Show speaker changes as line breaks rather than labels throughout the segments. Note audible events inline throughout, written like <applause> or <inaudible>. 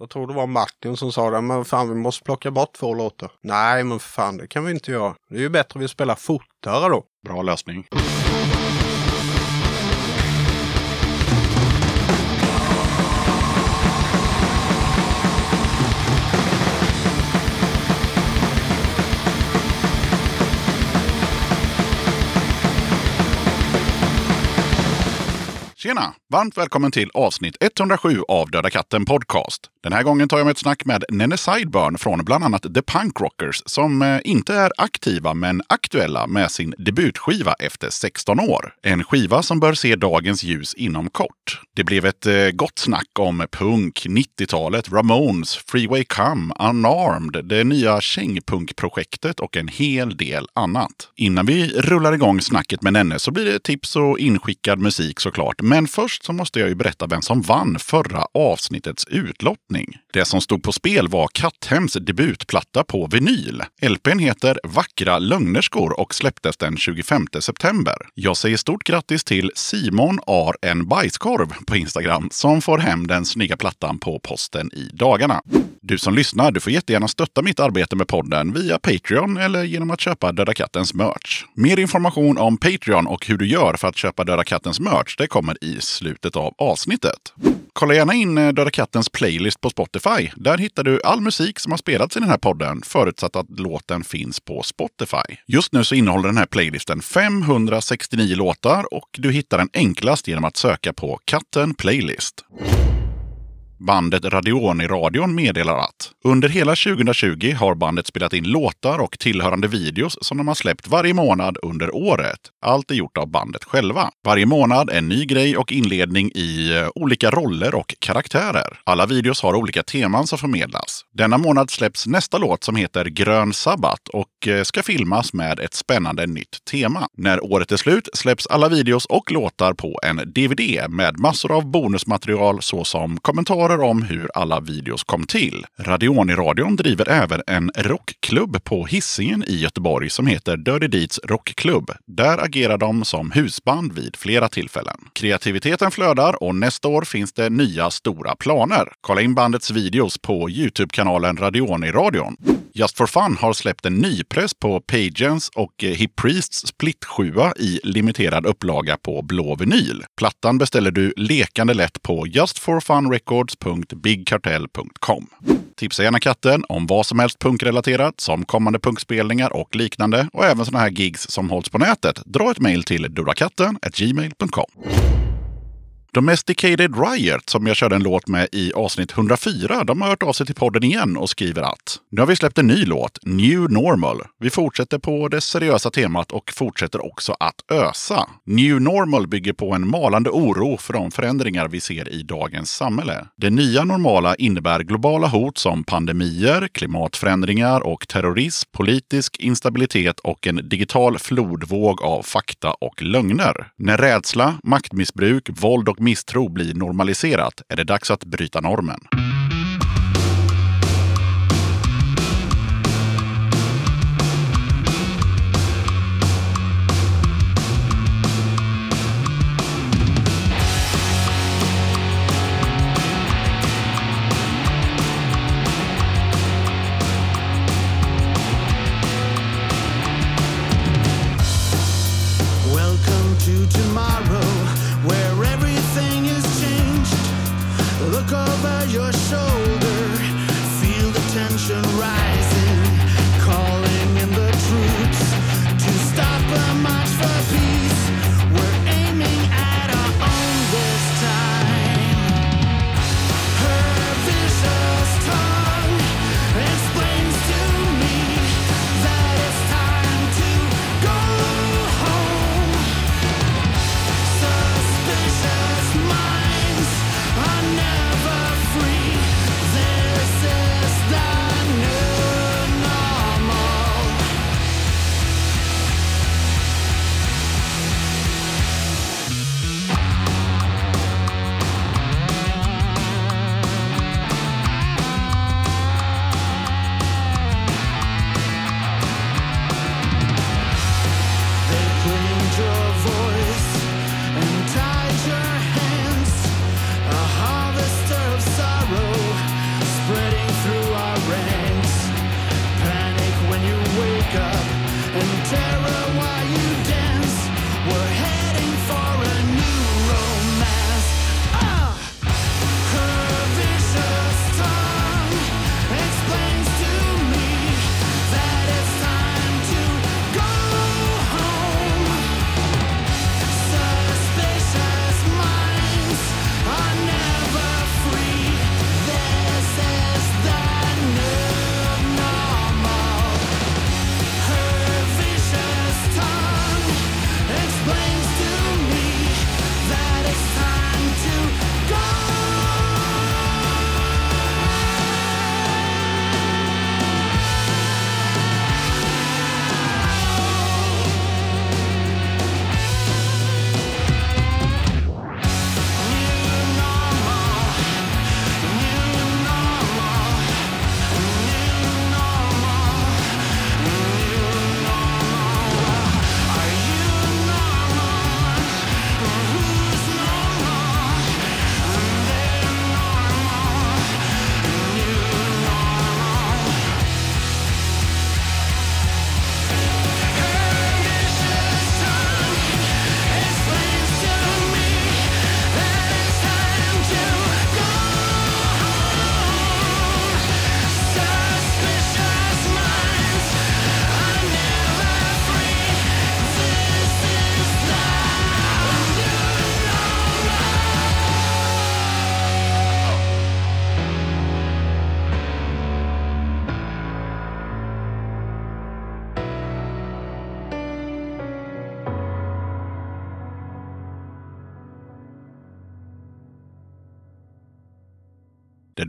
Jag tror det var Martin som sa det, men fan vi måste plocka bort två låtar. Nej, men för fan det kan vi inte göra. Det är ju bättre att vi spelar fortare då.
Bra lösning. Tjena! Varmt välkommen till avsnitt 107 av Döda katten Podcast. Den här gången tar jag med ett snack med Nenne Sideburn från bland annat The Punk Rockers som eh, inte är aktiva men aktuella med sin debutskiva efter 16 år. En skiva som bör se dagens ljus inom kort. Det blev ett eh, gott snack om punk, 90-talet, Ramones, Freeway Come, Unarmed, det nya kängpunkprojektet och en hel del annat. Innan vi rullar igång snacket med Nenne så blir det tips och inskickad musik såklart. Men men först så måste jag ju berätta vem som vann förra avsnittets utlottning. Det som stod på spel var Katthems debutplatta på vinyl. LPn heter Vackra lögnerskor och släpptes den 25 september. Jag säger stort grattis till Simon Ar en bajskorv på Instagram som får hem den snygga plattan på posten i dagarna. Du som lyssnar, du får jättegärna stötta mitt arbete med podden via Patreon eller genom att köpa Döda Kattens merch. Mer information om Patreon och hur du gör för att köpa Döda Kattens merch, det kommer i slutet av avsnittet. Kolla gärna in eh, Döda Kattens playlist på Spotify. Där hittar du all musik som har spelats i den här podden, förutsatt att låten finns på Spotify. Just nu så innehåller den här playlisten 569 låtar och du hittar den enklast genom att söka på Katten Playlist. Bandet Radioni-radion meddelar att under hela 2020 har bandet spelat in låtar och tillhörande videos som de har släppt varje månad under året. Allt är gjort av bandet själva. Varje månad en ny grej och inledning i eh, olika roller och karaktärer. Alla videos har olika teman som förmedlas. Denna månad släpps nästa låt som heter Grön sabbat och eh, ska filmas med ett spännande nytt tema. När året är slut släpps alla videos och låtar på en DVD med massor av bonusmaterial såsom kommentarer om hur alla videos kom till. Radioni-radion driver även en rockklubb på Hisingen i Göteborg som heter Dirty Deeds Rockklubb. Där agerar de som husband vid flera tillfällen. Kreativiteten flödar och nästa år finns det nya stora planer. Kolla in bandets videos på Youtube-kanalen Radioni-radion. Just for Fun har släppt en nypress på Pagens och eh, Hip Priests Split 7 i limiterad upplaga på blå vinyl. Plattan beställer du lekande lätt på justforfunrecords.bigkartell.com. Tipsa gärna katten om vad som helst punkrelaterat som kommande punkspelningar och liknande och även sådana här gigs som hålls på nätet. Dra ett mejl till durakatten gmail.com. Domesticated Riot, som jag körde en låt med i avsnitt 104, de har hört av sig till podden igen och skriver att nu har vi släppt en ny låt, New Normal. Vi fortsätter på det seriösa temat och fortsätter också att ösa. New Normal bygger på en malande oro för de förändringar vi ser i dagens samhälle. Det nya normala innebär globala hot som pandemier, klimatförändringar och terrorism, politisk instabilitet och en digital flodvåg av fakta och lögner. När rädsla, maktmissbruk, våld och misstro blir normaliserat är det dags att bryta normen.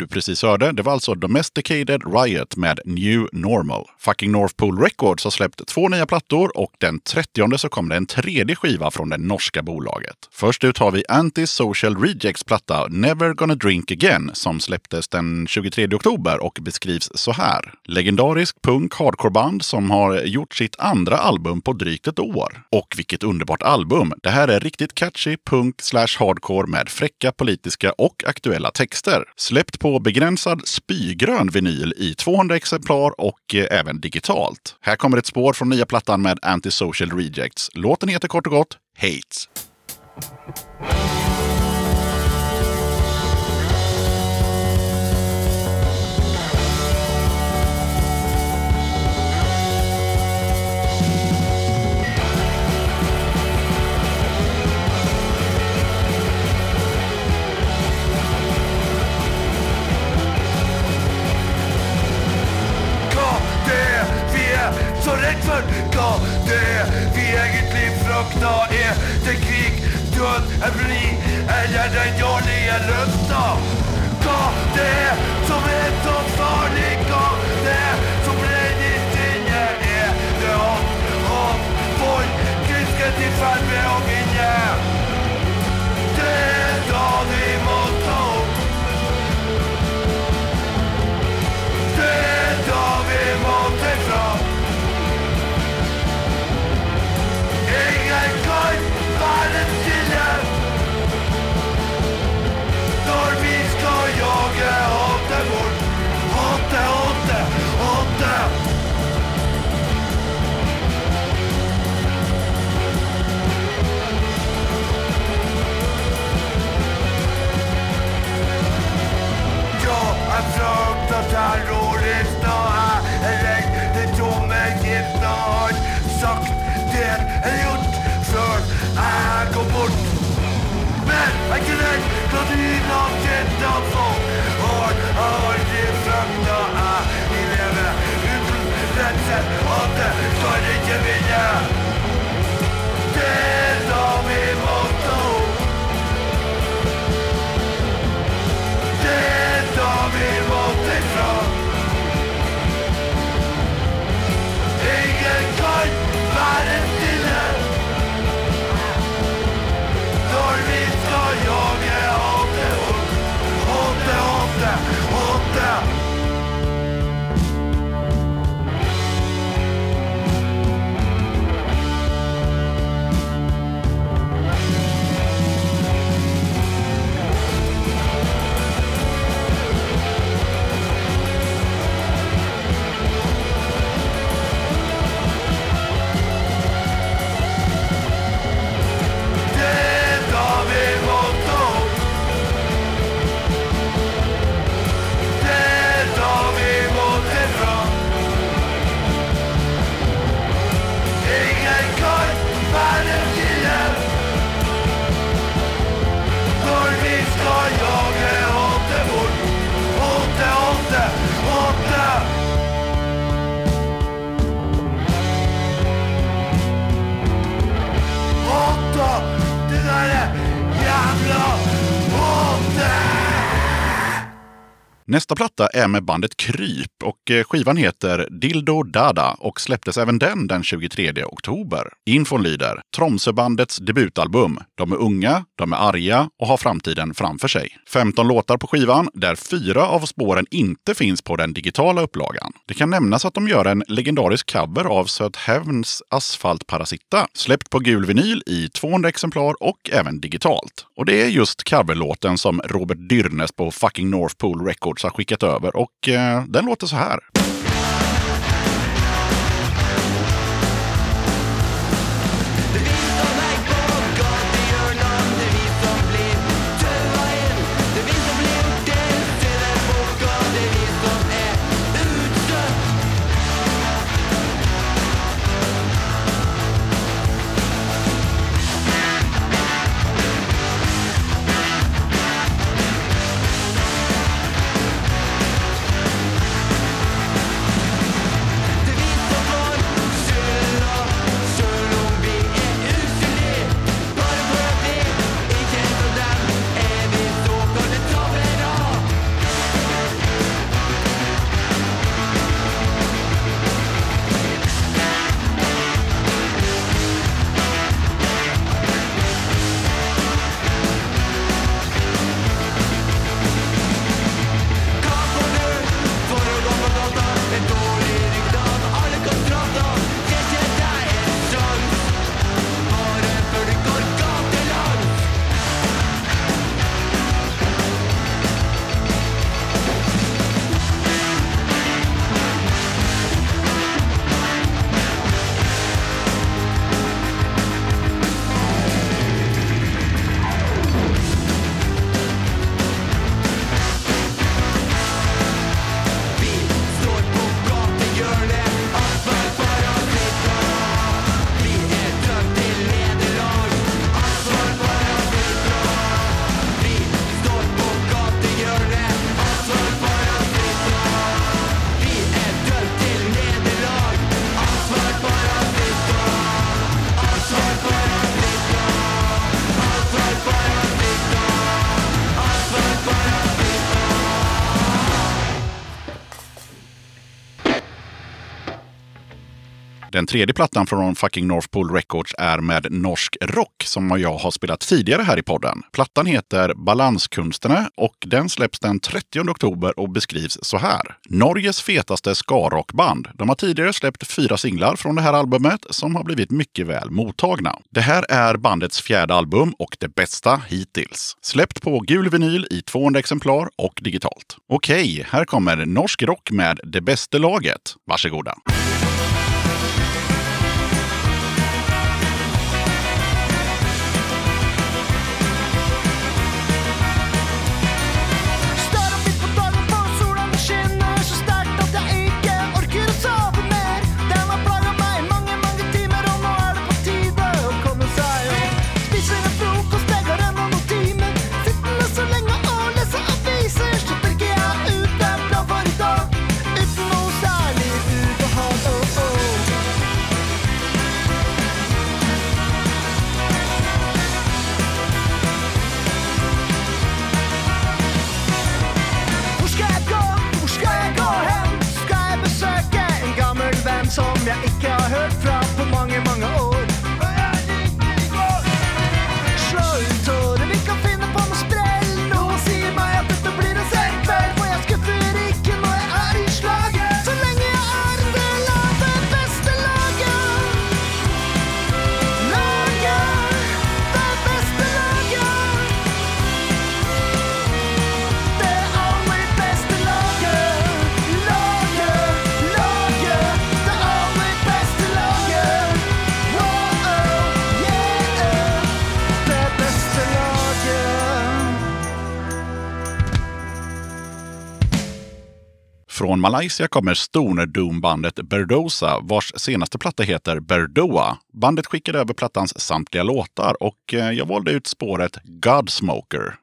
Precis hörde, det var alltså Domesticated Riot med New Normal. Fucking North Pole Records har släppt två nya plattor och den 30 så kom det en tredje skiva från det norska bolaget. Först ut har vi Anti-Social Rejects platta Never Gonna Drink Again som släpptes den 23 oktober och beskrivs så här. Legendarisk punk hardcoreband som har gjort sitt andra album på drygt ett år. Och vilket underbart album! Det här är riktigt catchy punk slash hardcore med fräcka politiska och aktuella texter. Släppt på begränsad spygrön vinyl i 200 exemplar och eh, även digitalt. Här kommer ett spår från nya plattan med Antisocial Rejects. Låten heter kort och gott Hates.
Så redd for? Hva det vi egentlig frykter? Er det krig, död, eufori eller den dårlige lufta? Hva det er som är så farlig? Hva det er som bränner inne? Er det hopp, hopp, folk, krisket i ferd med å vinne? Det skal jage hatet bort Hatet, hatet, Jag är fruktar terroristerna är redd Det tomme gifterna har sagt det är gjort för jag går bort. Men jag är inte rädd för dina titta på har
Nästa platta är med bandet Kryp och eh, skivan heter Dildo Dada och släpptes även den den 23 oktober. Infon lyder Tromsöbandets debutalbum. De är unga, de är arga och har framtiden framför sig. 15 låtar på skivan där fyra av spåren inte finns på den digitala upplagan. Det kan nämnas att de gör en legendarisk cover av Söthävns Asfaltparasitta släppt på gul vinyl i 200 exemplar och även digitalt. Och det är just coverlåten som Robert Dyrnes på fucking North Pole Records har skickat över och eh, den låter så här. Den tredje plattan från fucking North Pole Records är med norsk rock som jag har spelat tidigare här i podden. Plattan heter Balanskunsterna och den släpps den 30 oktober och beskrivs så här. Norges fetaste ska-rockband. De har tidigare släppt fyra singlar från det här albumet som har blivit mycket väl mottagna. Det här är bandets fjärde album och det bästa hittills. Släppt på gul vinyl i 200 exemplar och digitalt. Okej, här kommer norsk rock med Det bästa laget. Varsågoda. Från Malaysia kommer stoner doom-bandet Berdosa vars senaste platta heter Berdoa. Bandet skickade över plattans samtliga låtar och eh, jag valde ut spåret Godsmoker.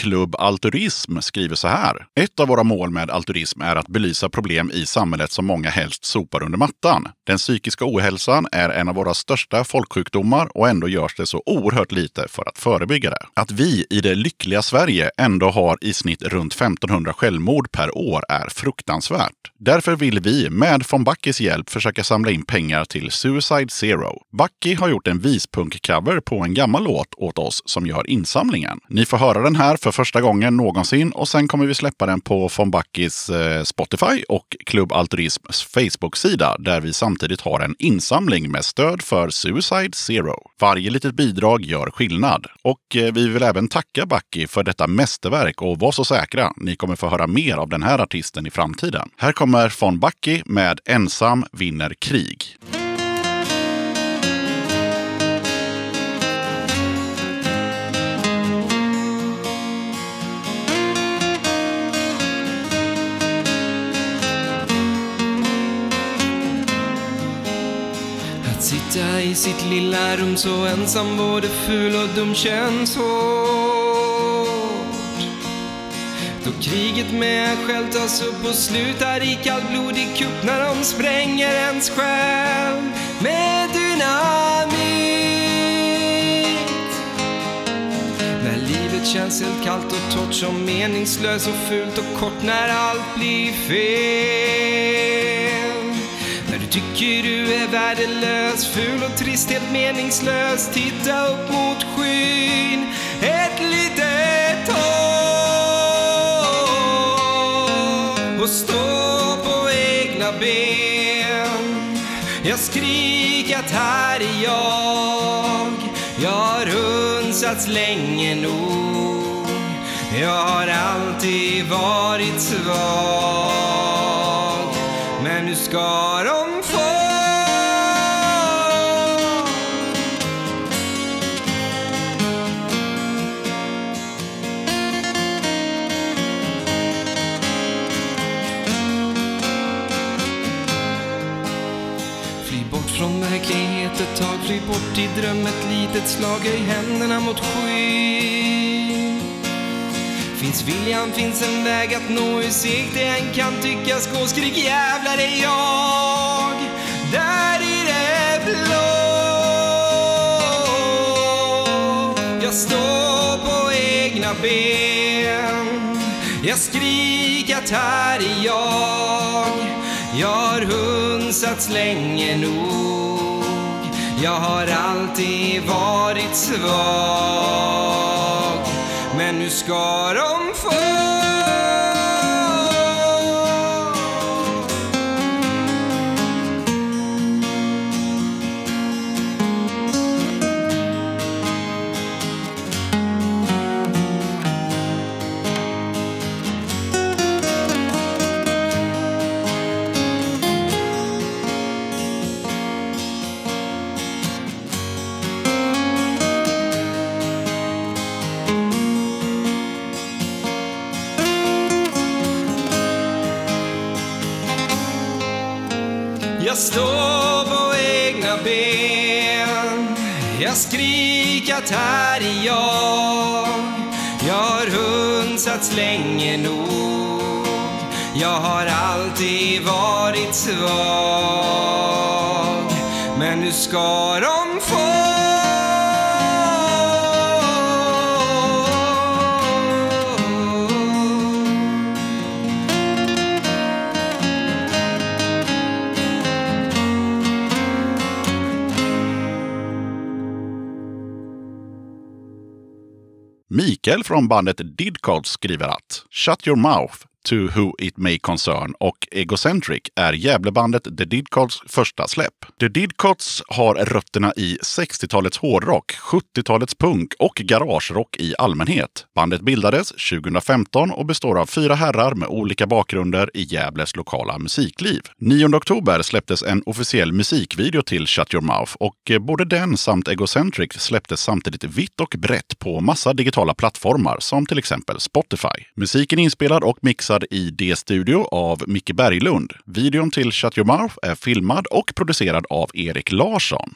Klubb Alturism skriver så här. Ett av våra mål med altruism är att belysa problem i samhället som många helst sopar under mattan. Den psykiska ohälsan är en av våra största folksjukdomar och ändå görs det så oerhört lite för att förebygga det. Att vi i det lyckliga Sverige ändå har i snitt runt 1500 självmord per år är fruktansvärt. Därför vill vi med von Backis hjälp försöka samla in pengar till Suicide Zero. Backe har gjort en vispunk-cover på en gammal låt åt oss som gör insamlingen. Ni får höra den här för för första gången någonsin och sen kommer vi släppa den på von Backis eh, Spotify och Klubb Altruisms Facebook-sida där vi samtidigt har en insamling med stöd för Suicide Zero. Varje litet bidrag gör skillnad. Och eh, vi vill även tacka Backi för detta mästerverk och var så säkra, ni kommer få höra mer av den här artisten i framtiden. Här kommer von Backi med Ensam vinner krig.
Sitta i sitt lilla rum så ensam både ful och dum känns hårt. Då kriget med en själv tas upp och slutar i kallblodig kupp när de spränger ens själ med dynamit. När livet känns helt kallt och torrt som meningslöst och fult och kort när allt blir fel tycker du är värdelös, ful och trist, helt meningslös. Titta upp mot skyn, ett litet hopp. Och stå på egna ben. Jag skriker att här är jag. Jag har hunsats länge nog. Jag har alltid varit svag. Men nu ska de från verklighet ett tag, fly bort i dröm ett litet slag, höj händerna mot skyn. Finns viljan, finns en väg att nå. Hur segt det än kan tyckas gå Skrik jävlar är jag där i det blå. Jag står på egna ben. Jag skriker att här är jag. Jag har hunsats länge nog. Jag har alltid varit svag. Men nu ska de få här är jag. Jag har hunsats länge nog. Jag har alltid varit svag. Men nu ska de
Mikael från bandet Didcods skriver att Shut your mouth to who it may concern och Egocentric är Gävlebandet The Didcots första släpp. The Didcots har rötterna i 60-talets hårdrock, 70-talets punk och garagerock i allmänhet. Bandet bildades 2015 och består av fyra herrar med olika bakgrunder i Gävles lokala musikliv. 9 oktober släpptes en officiell musikvideo till Shut your mouth och eh, både den samt Egocentric släpptes samtidigt vitt och brett på massa digitala plattformar som till exempel Spotify. Musiken är inspelad och mixad i D-studio av Micke Berglund. Videon till Shut Your Mouth är filmad och producerad av Erik Larsson.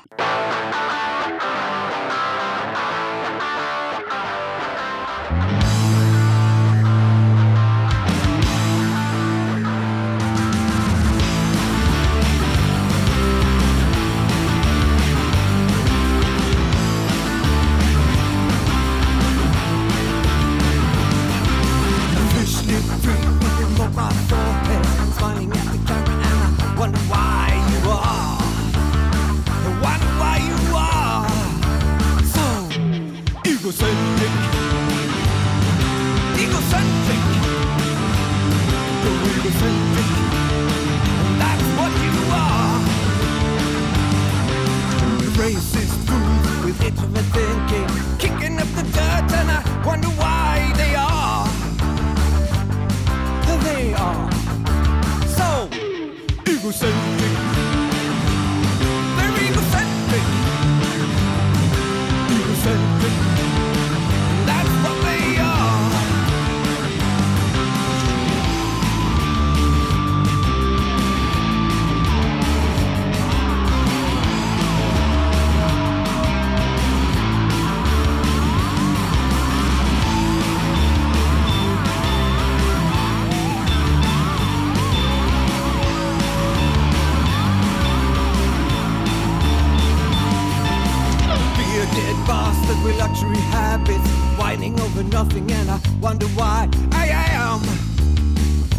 Habits, whining over nothing, and I wonder why I am.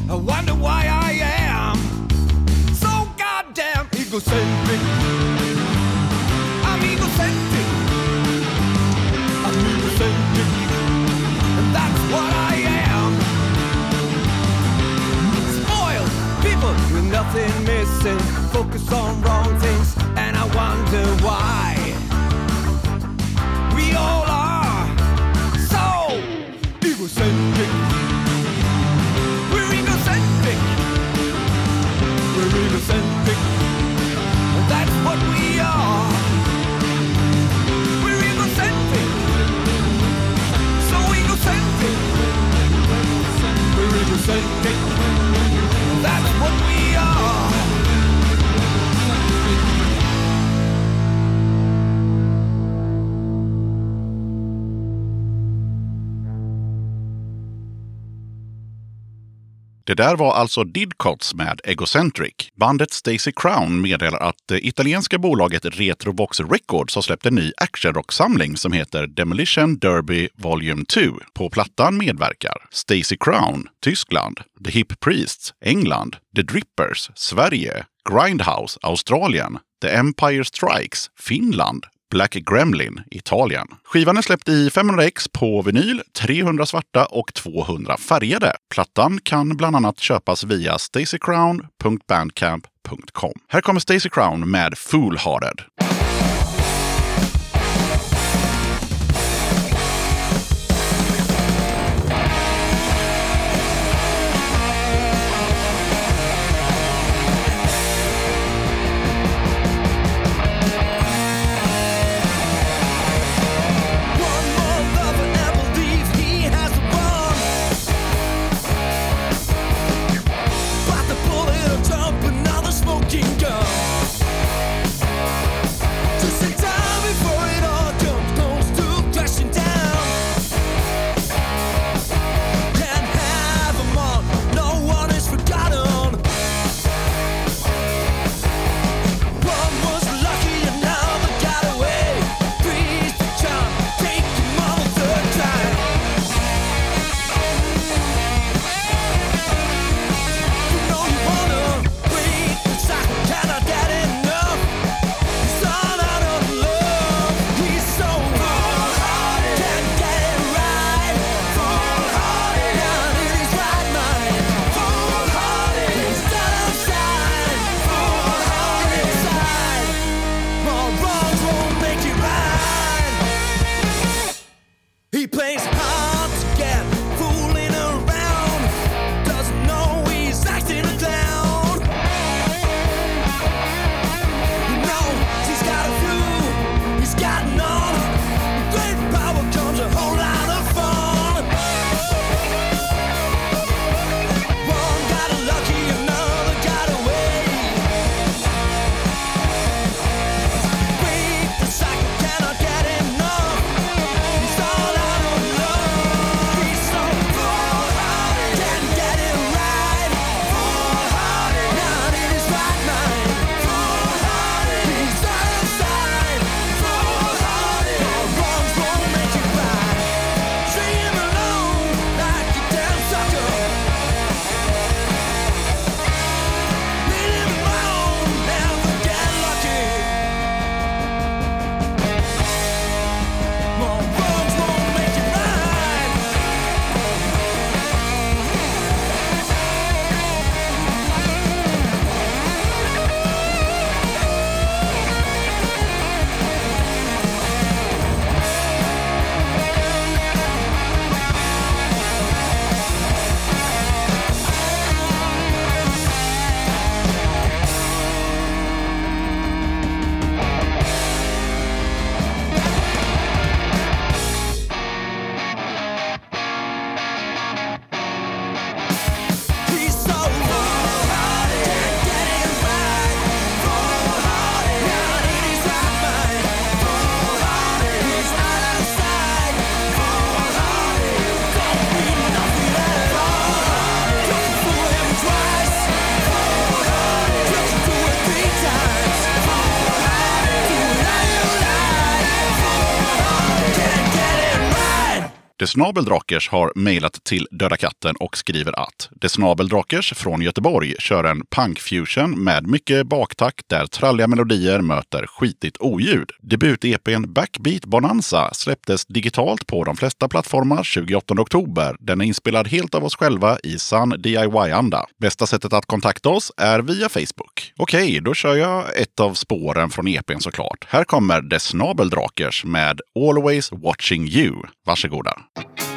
I wonder why I am so goddamn egocentric. I'm egocentric. I'm egocentric, and that's what I am. Spoiled people with nothing missing, focus on wrong things, and I wonder why egocentric.
Det där var alltså Didcots med Egocentric. Bandet Stacy Crown meddelar att det italienska bolaget Retrobox Records har släppt en ny actionrocksamling som heter Demolition Derby Volume 2. På plattan medverkar Stacy Crown, Tyskland, The Hip Priests, England, The Drippers, Sverige, Grindhouse, Australien, The Empire Strikes, Finland, Black Gremlin, Italien. Skivan är släppt i 500x på vinyl, 300 svarta och 200 färgade. Plattan kan bland annat köpas via stacycrown.bandcamp.com. Här kommer Stacy Crown med
Foolhearted.
Desnabeldrakers har mejlat till Döda katten och skriver att Desnabeldrakers från Göteborg kör en punkfusion med mycket baktakt där tralliga melodier möter skitigt oljud. Debut-EPn Backbeat Bonanza släpptes digitalt på de flesta plattformar 28 oktober. Den är inspelad helt av oss själva i sann DIY-anda. Bästa sättet att kontakta oss är via Facebook. Okej, då kör jag ett av spåren från EPn såklart. Här kommer Desnabeldrakers med Always Watching You. Varsågoda.
Always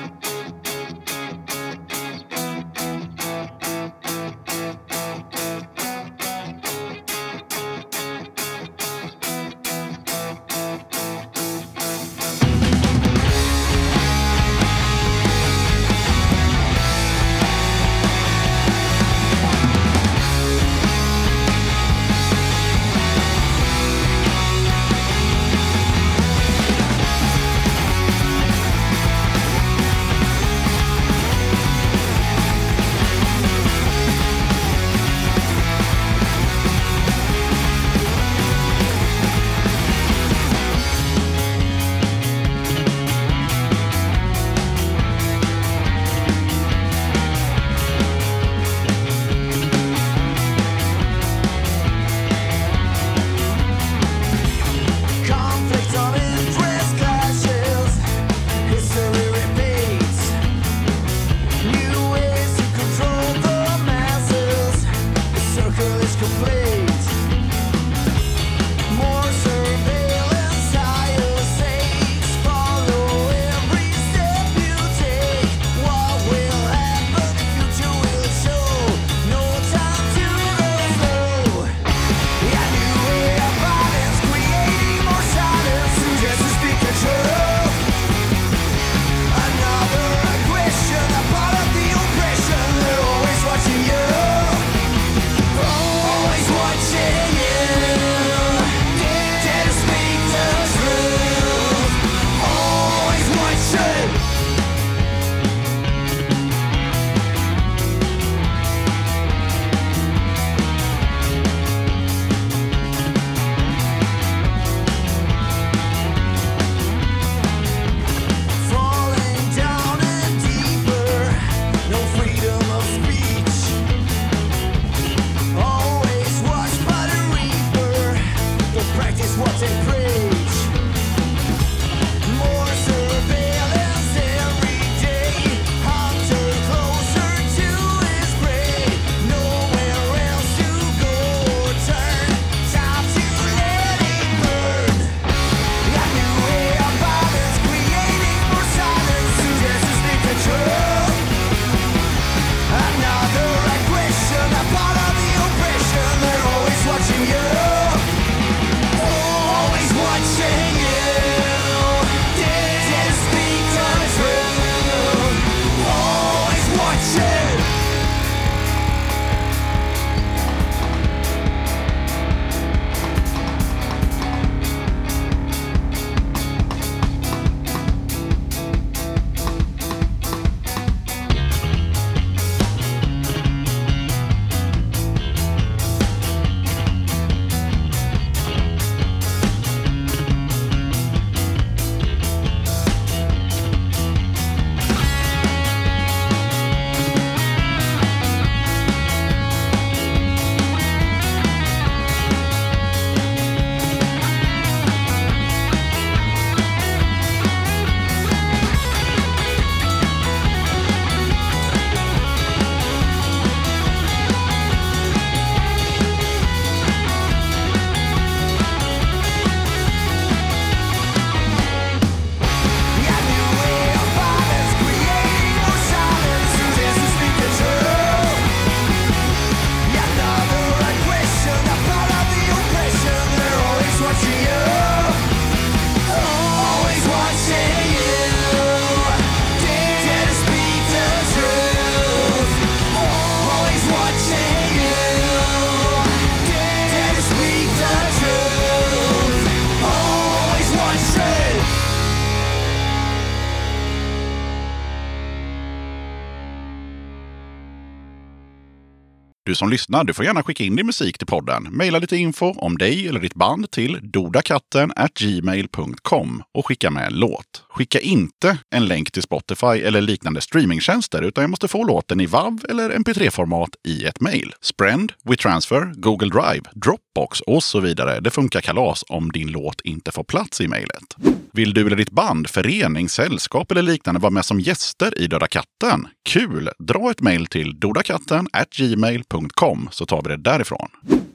som lyssnar, du får gärna skicka in din musik till podden. Maila lite info om dig eller ditt band till dodakatten gmail.com och skicka med en låt. Skicka inte en länk till Spotify eller liknande streamingtjänster, utan jag måste få låten i WAV eller MP3-format i ett mejl. Sprend, WeTransfer, Google Drive, Dropbox och så vidare. Det funkar kalas om din låt inte får plats i mejlet. Vill du eller ditt band, förening, sällskap eller liknande vara med som gäster i Döda katten? Kul! Dra ett mejl till dodakatten gmail.com så tar vi det därifrån.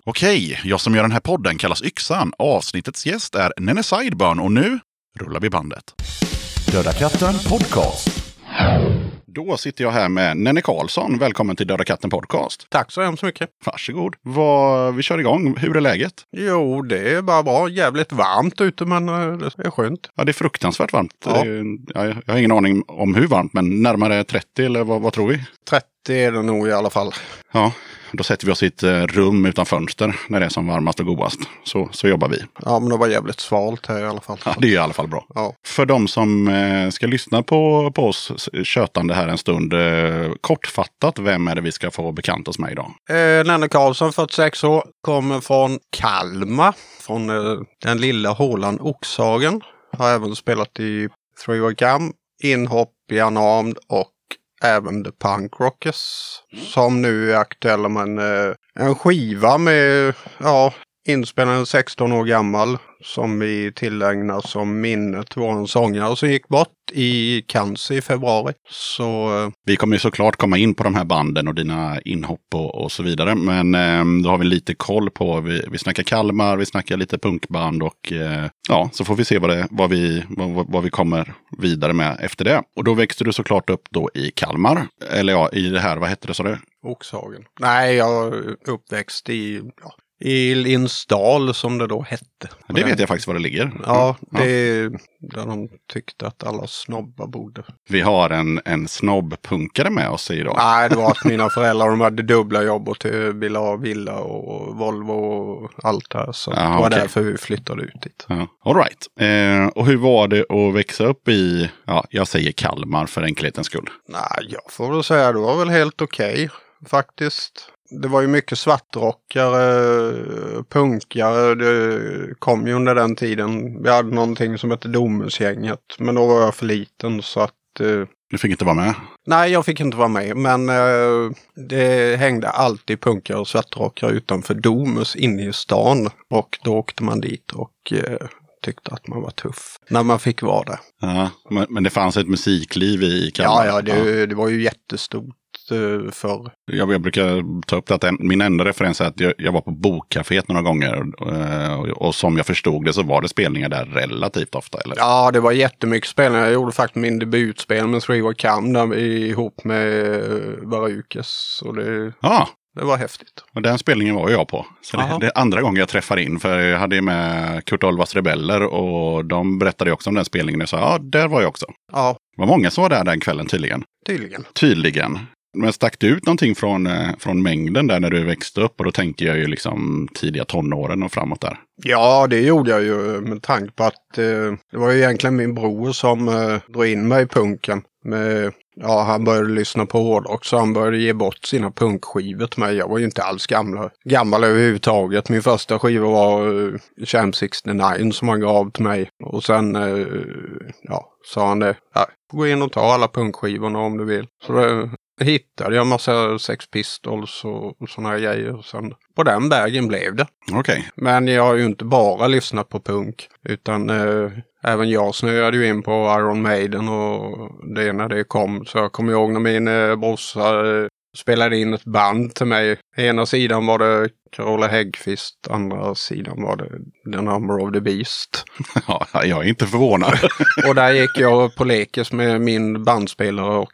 Okej, jag som gör den här podden kallas Yxan. Avsnittets gäst är Nene Sideburn och nu rullar vi bandet. Döda katten podcast. Då sitter jag här med Nenne Karlsson. Välkommen till Döda katten podcast.
Tack så hemskt mycket.
Varsågod. Vad, vi kör igång. Hur är läget?
Jo, det är bara bra. Jävligt varmt ute men eh, det är skönt.
Ja, det är fruktansvärt varmt.
Ja.
Det är, ja, jag har ingen aning om hur varmt, men närmare 30 eller vad, vad tror vi?
30 är det nog i alla fall.
Ja, då sätter vi oss i ett eh, rum utan fönster när det är som varmast och godast. Så, så jobbar vi.
Ja, men det var jävligt svalt här i alla fall.
Ja, det är i alla fall bra.
Ja.
För de som eh, ska lyssna på, på oss tjötande här en stund. Eh, kortfattat, vem är det vi ska få bekanta oss med idag?
Eh, Nenne Karlsson, 46 år, kommer från Kalmar. Från eh, den lilla hålan Oxhagen. Har även spelat i Three Way Cam, Inhopp i och även The Punk Rockers. Som nu är aktuella med en, eh, en skiva med, ja, inspelad 16 år gammal. Som vi tillägnar som minne till vår sångare som gick bort i cancer i februari. Så eh,
Vi kommer ju såklart komma in på de här banden och dina inhopp och, och så vidare. Men eh, då har vi lite koll på, vi, vi snackar Kalmar, vi snackar lite punkband och eh, ja, så får vi se vad, det, vad, vi, vad, vad vi kommer vidare med efter det. Och då växte du såklart upp då i Kalmar. Eller ja, i det här, vad hette det sa du?
Oxhagen. Nej, jag uppväxt i, ja, i Linsdal som det då hette.
Det vet jag faktiskt var det ligger.
Ja, det är där de tyckte att alla snobbar bodde.
Vi har en, en snobbpunkare med oss idag.
Nej, det var att <laughs> mina föräldrar de hade dubbla jobb och ville ha villa och Volvo och allt det här. Så
Ja,
det var
okej.
därför vi flyttade ut dit.
Ja, all right. Eh, och hur var det att växa upp i, ja, jag säger Kalmar för enkelhetens skull.
Nej, jag får väl säga det var väl helt okej faktiskt. Det var ju mycket svartrockare, punkare. Det kom ju under den tiden. Vi hade någonting som hette Domusgänget. Men då var jag för liten så att... Eh,
Du fick inte vara med.
nej, jag fick inte vara med. Men eh, det hängde alltid punkare och svartrockare utanför Domus inne i stan. Och då åkte man dit och eh, tyckte att man var tuff. När man fick vara där.
Ja, men, det fanns ett musikliv i Kalmar.
Ja, ja, det, det var ju jättestort förr.
Jag, jag brukar ta upp det att en, min enda referens är att jag, jag var på Bokcaféet några gånger. eh, Och, och som jag förstod det så var det spelningar där relativt ofta. Eller?
Ja, det var jättemycket spelningar. Jag gjorde faktiskt min debutspel med Three Way Cam ihop med eh, Barukes. Och det,
Ja,
det var häftigt.
och den spelningen var jag på. Så det, det är andra gången jag träffar in. För jag hade med Kurt Olvas Rebeller och de berättade också om den spelningen. Jag sa ja, där var jag också.
Ja,
Det var många som var där den kvällen tydligen.
tydligen.
Tydligen. Men stack du ut någonting från, eh, från mängden där när du växte upp? Och då tänker jag ju liksom tidiga tonåren och framåt där.
Ja, det gjorde jag ju med tanke på att eh, det var ju egentligen min bror som eh, drog in mig i punken. Med, ja, han började lyssna på hårdrock så han började ge bort sina punkskivor till mig. Jag var ju inte alls gammal, gammal överhuvudtaget. Min första skiva var eh, Champ 69 som han gav till mig. Och sen eh, ja, sa han det. Gå in och ta alla punkskivorna om du vill. Så det, hittade jag en massa Sex Pistols och, och sådana här grejer. Och sen på den vägen blev det.
Okej.
Men jag har ju inte bara lyssnat på punk. Utan eh, även jag snöade ju in på Iron Maiden och det när det kom. Så jag kommer ihåg när min eh, brorsa eh, spelade in ett band till mig. Ena sidan var det Carola Häggkvist, andra sidan var det The Number of the Beast. <laughs>
Ja, jag är inte förvånad.
Och där gick jag på lekis med min bandspelare och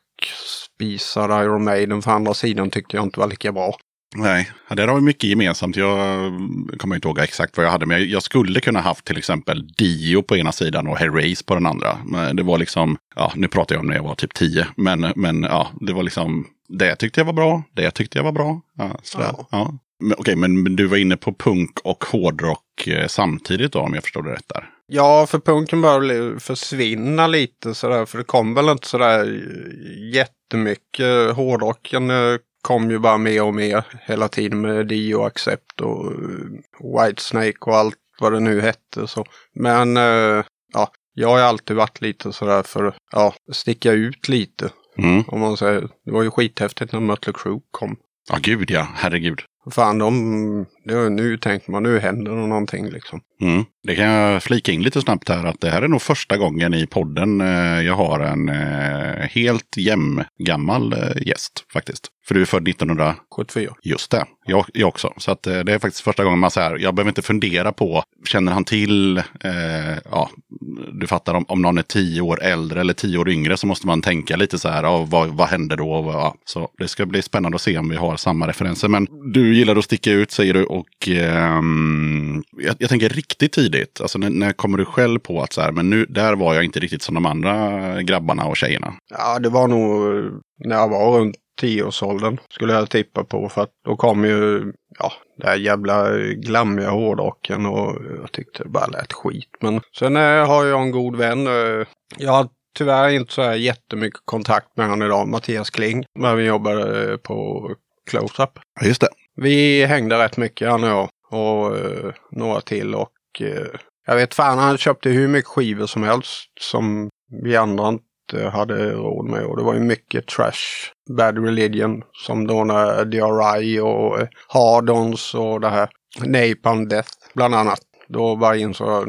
spisade Iron Maiden. För andra sidan tyckte jag inte var lika bra.
Nej, ja, där har vi mycket gemensamt. Jag kommer inte ihåg exakt vad jag hade, men jag, skulle kunna haft till exempel Dio på ena sidan och Herreys på den andra. Men det var liksom, ja, nu pratar jag om när jag var typ 10, men, men ja, det var liksom, det tyckte jag var bra, det tyckte jag var bra. Ja, sådär.
Ja.
Ja. Men, Okej, men men du var inne på punk och hårdrock eh, samtidigt då, om jag förstår det rätt där.
Ja, för punken började försvinna lite sådär. För det kom väl inte sådär jättemycket. Hårdrocken eh, kom ju bara mer och mer hela tiden med Dio Accept och eh, Whitesnake och allt vad det nu hette. Så. Men ja, jag har alltid varit lite sådär för att ja, sticka ut lite.
Mm.
Om man säger. Det var ju skithäftigt när Mötley Crüe kom.
Ja, gud ja. Herregud.
Fan, de, det, nu tänker man nu händer det någonting liksom.
Mm. Det kan jag flika in lite snabbt här att det här är nog första gången i podden eh, jag har en eh, helt jämngammal eh, gäst faktiskt. För du är född 1900,
74.
just det, jag, jag också. Så att, eh, det är faktiskt första gången man säger, jag behöver inte fundera på, känner han till, eh, ja, du fattar om, om någon är tio år äldre eller tio år yngre så måste man tänka lite så här, ja, vad, vad hände då? Ja. Så det ska bli spännande att se om vi har samma referenser. Men du gillar att sticka ut säger du och ehm, jag, jag tänker riktigt tidigt, alltså när, när kommer du själv på att så här, men nu, där var jag inte riktigt som de andra grabbarna och tjejerna.
Ja, det var nog eh, när jag var runt tioårsåldern skulle jag tippa på. För att då kom ju ja, det här jävla glammiga hårdrocken och jag tyckte det bara lät skit. Men sen eh, har jag en god vän. eh, Jag har tyvärr inte så här jättemycket kontakt med honom idag, Mattias Kling. Men vi jobbar eh, på Close-Up.
Ja, just det.
Vi hängde rätt mycket han och jag och eh, några till och eh, jag vet fan han köpte hur mycket skivor som helst som vi andra inte Eh, hade råd med och det var ju mycket trash. Bad Religion som då när DRI och eh, Hardons och det här Napalm Death bland annat. Då var in så,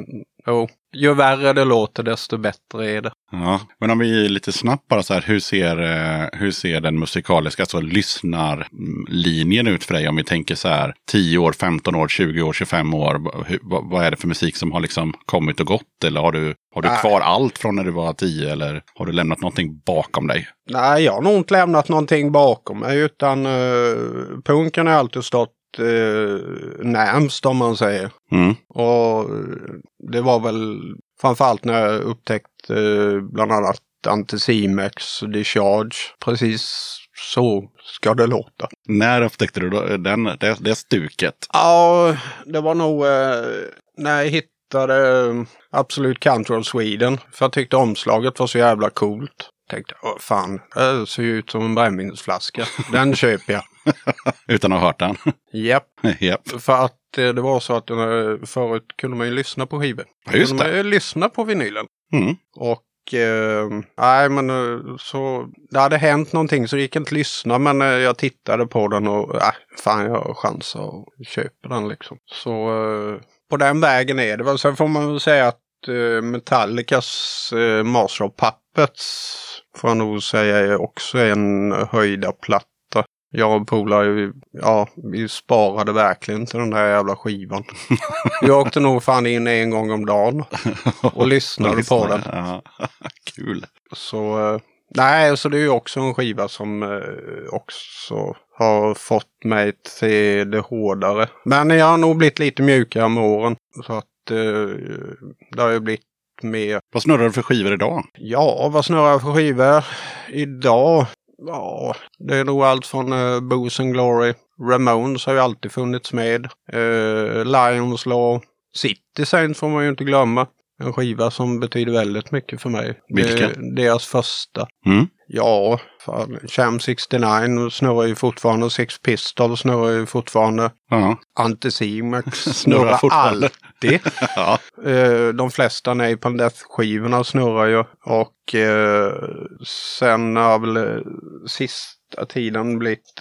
jo, ju värre det låter desto bättre är det.
Ja, men om vi lite snabbt bara så här, hur ser, eh, hur ser den musikaliska, alltså lyssnarlinjen ut för dig? Om vi tänker så här 10 år, 15 år, 20 år, 25 år. Hur, vad, vad är det för musik som har liksom kommit och gått? Eller har du, har du
Nej.
kvar allt från när du var 10? Eller har du lämnat någonting bakom dig?
Nej, jag har nog inte lämnat någonting bakom mig utan uh, punken har alltid stått uh, närmst om man säger.
Mm.
Och eh, det var väl framförallt när jag upptäckte eh, bland annat Anticimex Discharge. Precis så ska det låta.
När upptäckte du då, den, det, det stuket?
Ja, det var nog eh, när jag hittade eh, Absolut Control Sweden. För jag tyckte omslaget var så jävla coolt. Tänkte, åh fan, det ser ju ut som en brännvinsflaska. Den <laughs> köper jag.
Utan att ha hört den?
Japp. <laughs>
Japp.
För att eh, det var så att förut kunde man ju lyssna på skivor.
Ja, just
kunde man
det.
ju lyssna på vinylen.
Mm.
Och eh, nej men eh, så det hade hänt någonting så det gick inte att lyssna men eh, jag tittade på den och äh, fan jag har chans att köpa den liksom. Så på den vägen är det väl. Sen får man väl säga att Metallicas Master of Puppets får jag nog säga är också en höjda platta. Jag och polare, ja, vi sparade verkligen till den där jävla skivan. <laughs> Vi åkte nog fan in en gång om dagen och lyssnade <laughs> på den.
Ja. <laughs> Kul.
Så eh, nej, så det är ju också en skiva som eh, också har fått mig till det hårdare. Men jag har nog blivit lite mjukare med åren. Så att eh, det har ju blivit mer.
Vad snurrar du för skivor idag?
Ja, vad snurrar jag för skivor idag? Ja, det är nog allt från uh, Booze and Glory. Ramones har ju alltid funnits med. Uh, Lions Law. Citizen får man ju inte glömma. En skiva som betyder väldigt mycket för mig.
Vilken?
Det, deras första.
Mm.
Ja, fan. Sham 69 snurrar ju fortfarande. Six Pistols snurrar ju fortfarande.
Ja.
Anticimex <laughs>
Snurrar
snurrar
fortfarande.
Alltid. <laughs>
ja.
Eh, de flesta Napalm Death-skivorna snurrar ju. Och eh, sen har väl eh, sista tiden blivit...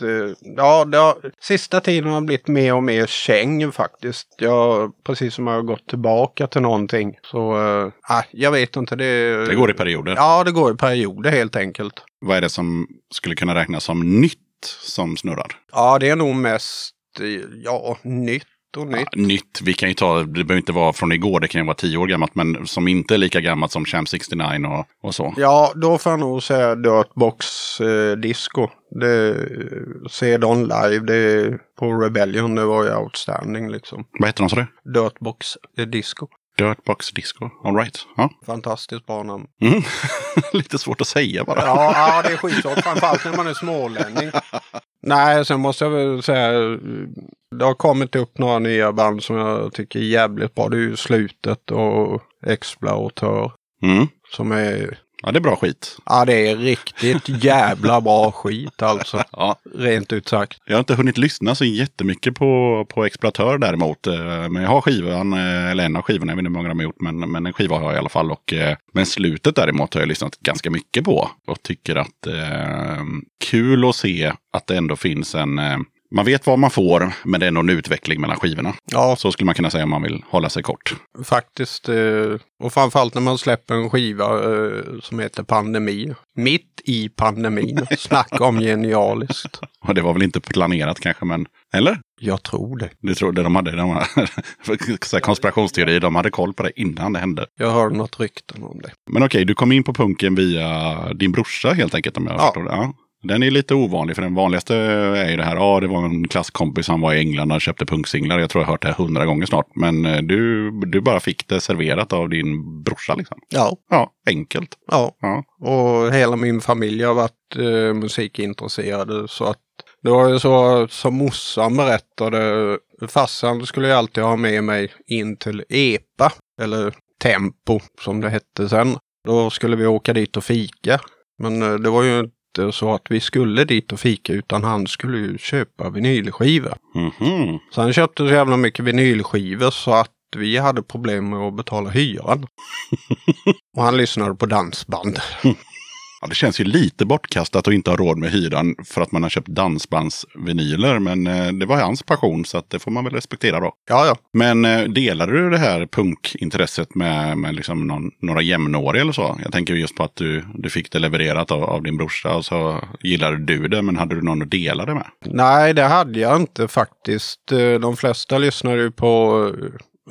Ja, har, sista tiden har blivit mer och mer käng faktiskt. Jag, precis som jag har gått tillbaka till någonting. Så, ah, jag vet inte. Det,
Det går i perioder.
Ja, det går i perioder helt enkelt.
Vad är det som skulle kunna räknas som nytt som snurrar?
Ja, det är nog mest, ja, nytt och nytt.
Ja, nytt, vi kan ju ta, det behöver inte vara från igår, det kan ju vara tio år gammalt, men som inte är lika gammalt som Champ 69 och, och så.
Ja, då får jag nog säga Dirtbox eh, Disco. Det, se dem live, det på Rebellion, det var ju outstanding liksom.
Vad heter de sa du?
Dirtbox eh, Disco.
Dirtbox Disco, alright. Ja.
Fantastiskt bra namn.
Mm. <laughs> Lite svårt att säga bara.
Ja, ja det är skitsvårt. Framförallt när man är smålänning. Nej, sen måste jag väl säga. Det har kommit upp några nya band som jag tycker är jävligt bra. Det är ju Slutet och Exploratör.
Mm.
Som är
Ja, det är bra skit.
Ja, det är riktigt jävla bra skit alltså. <laughs>
Ja,
Rent ut sagt.
Jag har inte hunnit lyssna så jättemycket på, på Exploatör däremot. eh, Men jag har skivan, eh, eller en av skivorna, jag vet inte hur många de har gjort, men, men en skiva har jag i alla fall. Och, eh, men slutet däremot har jag lyssnat ganska mycket på. Och tycker att eh, kul att se att det ändå finns en... Man vet vad man får, men det är ändå en utveckling mellan skivorna.
Ja,
Så skulle man kunna säga om man vill hålla sig kort.
faktiskt. eh, Och framförallt när man släpper en skiva eh, som heter Pandemi. Mitt i pandemin. <laughs> Snacka om genialiskt.
Och det var väl inte planerat kanske, men... Eller?
Jag tror det.
Du trodde de hade, de hade <laughs> konspirationsteori, de hade koll på det innan det hände.
Jag hörde något rykten om det.
Men okej, du kom in på punken via din brorsa helt enkelt om jag
Ja.
förstår det. Ja. Den är lite ovanlig för den vanligaste är ju det här, ja det var en klasskompis, han var i England och köpte punksinglar. Jag tror jag har hört det hundra gånger snart. Men eh, du, du bara fick det serverat av din brorsa liksom.
Ja,
Ja, enkelt.
ja.
Ja.
Och hela min familj har varit eh, musikintresserade. Så att det var ju så som morsan berättade. Farsan skulle ju alltid ha med mig in till EPA. Eller Tempo som det hette sen. Då skulle vi åka dit och fika. Men eh, det var ju inte så att vi skulle dit och fika utan han skulle ju köpa vinylskivor.
Mhm.
Så han köpte så jävla mycket vinylskivor så att vi hade problem med att betala hyran. <laughs> och han lyssnade på dansband. <laughs>
Ja, det känns ju lite bortkastat att inte ha råd med hyran för att man har köpt dansbandsvinyler. Men eh, det var hans passion så att det får man väl respektera då.
Ja, ja.
Men eh, delade du det här punkintresset med, med liksom någon, några jämnåriga eller så? Jag tänker just på att du, du fick det levererat av, av din brorsa och så gillade du det. Men hade du någon att dela det med?
Nej, det hade jag inte faktiskt. Eh, De flesta lyssnade ju på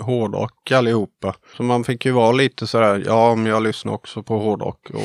hårdrock allihopa. Så man fick ju vara lite sådär, ja men jag lyssnar också på hårdrock. Och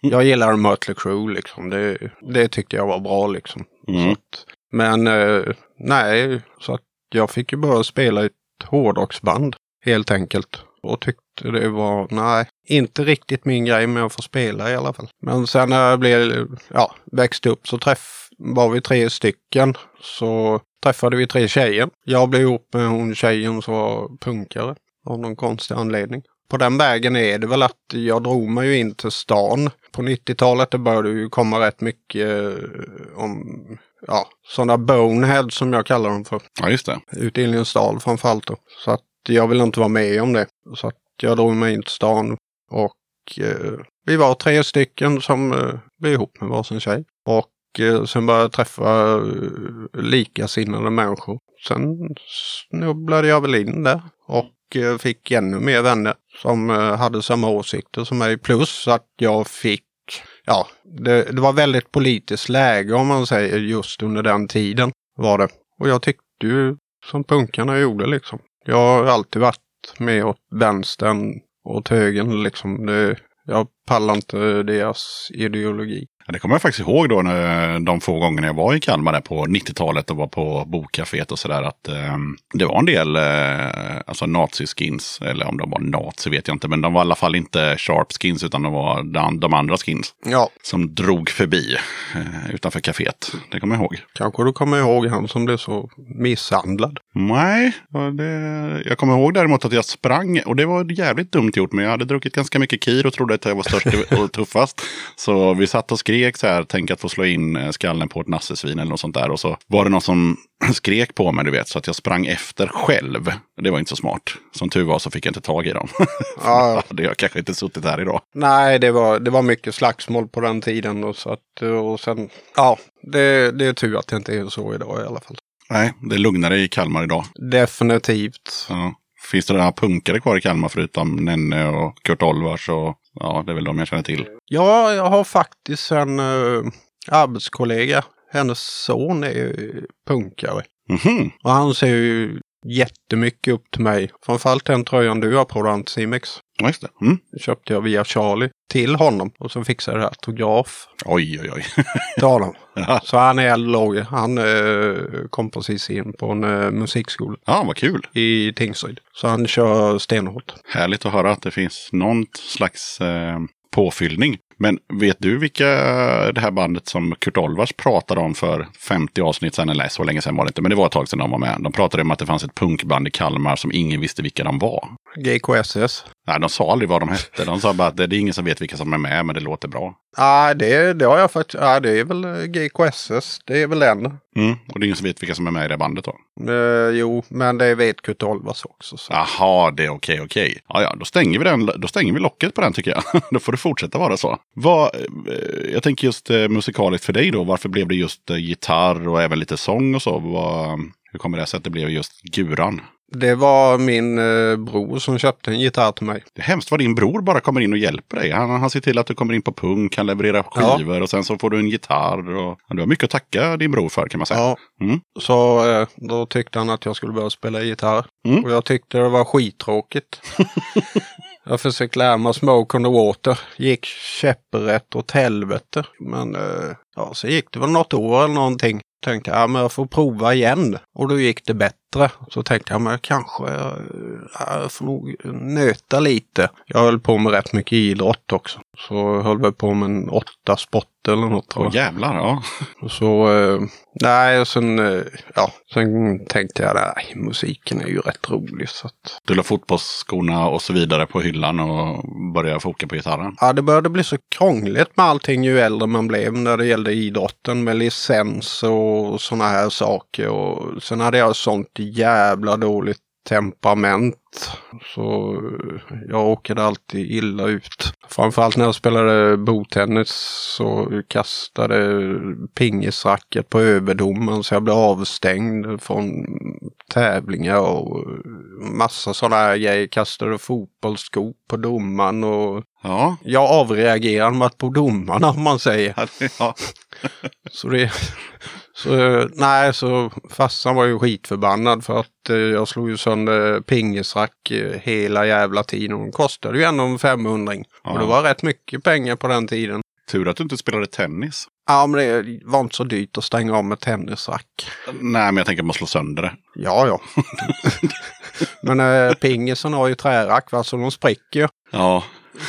<laughs> jag gillar Mötley Crüe liksom. Det, det tyckte jag var bra liksom.
Mm.
Att, men eh, nej, så att jag fick ju börja spela i ett hårdrocksband helt enkelt. Och tyckte det var, nej, inte riktigt min grej med att få spela i alla fall. Men sen när jag blev, ja, växte upp så träff, var vi tre stycken. Så träffade vi tre tjejer. Jag blev ihop med hon tjejen som var punkare. Av någon konstig anledning. På den vägen är det väl att jag drog mig ju in till stan. På 90-talet det började ju komma rätt mycket eh, om, ja, sådana bonehead som jag kallar dem för.
Ja, just det.
Ute i Lindesdal framförallt då. Så att jag vill inte vara med om det. Så att jag drog mig in till stan och eh, vi var tre stycken som eh, blev ihop med varsin tjej. Och Eh, sen började jag träffa eh, likasinnade människor. Sen snubblade jag väl in där och eh, fick ännu mer vänner som hade samma åsikter som mig. Plus att jag fick, ja, det, det var väldigt politiskt läge om man säger just under den tiden var det. Och jag tyckte ju som punkarna gjorde liksom. Jag har alltid varit med åt vänstern åt högern liksom. Det, jag pallar inte deras ideologi.
Ja, det kommer jag faktiskt ihåg då när, de få gångerna jag var i Kalmar där på 90-talet och var på bokcaféet och sådär. Att eh, det var en del eh, alltså naziskins. Eller om de var nazi vet jag inte. Men de var i alla fall inte sharp skins utan de var de, de andra skins.
Ja,
Som drog förbi eh, utanför kaféet. Det kommer jag ihåg.
kanske du kommer ihåg han som blev så misshandlad.
Nej, det, jag kommer ihåg däremot att jag sprang och det var jävligt dumt gjort. Men jag hade druckit ganska mycket kir och trodde att jag var störst och tuffast. Så vi satt och skrek så här, tänk att få slå in eh, skallen på ett nassesvin eller något sånt där. Och så var det någon som <clears throat> skrek på mig, du vet, så att jag sprang efter själv. Det var inte så smart. Som tur var så fick jag inte tag i dem. <laughs>
Ja,
det har jag kanske inte suttit här idag.
Nej, det var, det var mycket slagsmål på den tiden. Och, så att, och sen, ja, det, det är tur att det inte är så idag i alla fall.
Nej, det är lugnare i Kalmar idag.
Definitivt.
Ja. Finns det några punkare kvar i Kalmar förutom Nenne och Kurt Olvars? Och, ja, det är väl de jag känner till.
Ja, jag har faktiskt en uh, arbetskollega. Hennes son är ju punkare.
Mhm.
Och han ser ju jättemycket upp till mig. Framförallt den tröjan du har på dig, Anticimex.
Ja, just det. Mm.
köpte jag via Charlie till honom. Och så fixade jag autograf
Oj, oj, oj. <laughs>
till honom. <laughs>
ja,
Så han är låg. Han eh, kom precis in på en eh, musikskola
vad kul.
i Tingsryd. Så han kör stenhårt.
Härligt att höra att det finns någon slags eh, påfyllning. Men vet du vilka det här bandet som Kurt Olvars pratade om för 50 avsnitt sedan, eller så länge sedan var det inte, men det var ett tag sedan de var med. De pratade om att det fanns ett punkband i Kalmar som ingen visste vilka de var.
GKSS.
Nej, de sa aldrig vad de hette. De sa bara att det det är ingen som vet vilka som är med, men det låter bra.
Ja, det, det har jag faktiskt. Ja, det är väl eh, GKSS. Det är väl den.
Mm. Och det är ingen som vet vilka som är med i det bandet då.
Eh, jo, men det vet Kurt Olvas också. Så.
Jaha, det är okej, okej. Ja, ja, då stänger vi den. Då stänger vi locket på den tycker jag. <laughs> då får det fortsätta vara så. Vad, eh, jag tänker just eh, musikaliskt för dig då. Varför blev det just eh, gitarr och även lite sång och så? Vad, hur kommer det sig att det blev just guran?
Det var min eh, bror som köpte en gitarr till mig.
Det är hemskt vad din bror bara kommer in och hjälper dig. Han, han ser till att du kommer in på punk, han levererar
Ja.
skivor och sen så får du en gitarr. Och, du har mycket att tacka din bror för kan man säga.
Ja,
Mm.
så eh, då tyckte han att jag skulle börja spela gitarr.
Mm.
Och jag tyckte det var skittråkigt. <laughs> jag försökte lära mig Smoke on the Water. Gick käpprätt åt helvete. Men eh, ja, så gick det väl något år eller någonting. Tänkte jag, ja, men jag får prova igen. Och då gick det bättre. Så tänkte jag, men jag kanske eh, jag får nog nöta lite. Jag höll på med rätt mycket idrott också. Så jag höll väl på med en åtta sport eller något.
Åh
jag.
jävlar, ja.
Så, eh, nej, och sen, eh, ja, sen tänkte jag, nej, musiken är ju rätt rolig. Så att,
Du la fotbollsskorna och så vidare på hyllan och började foka på gitarren.
ja, det började bli så krångligt med allting ju äldre man blev när det gällde idrotten med licens och sådana här saker. Och sen hade jag sånt jävla dåligt temperament. Så eh, jag åkade alltid illa ut. Framförallt när jag spelade bordtennis så kastade pingisracket på överdomaren så jag blev avstängd från tävlingar och massa sådana här grejer. Kastade fotbollsskor på domaren och
Ja.
jag avreagerade med att på domarna om man säger.
ja.
Så det, så, nej, så farsan var ju skitförbannad för att eh, jag slog ju sönder pingisrack eh, hela jävla tiden. De kostade ju ändå en 500 Och det
Ja.
var rätt mycket pengar på den tiden.
Tur att du inte spelade tennis.
Ja, men det var inte så dyrt att stänga av med tennisrack.
Nej, men jag tänker att man slår sönder det.
Ja, ja. <laughs> men eh, pingisen har ju trärack va, så de spricker ju.
Ja.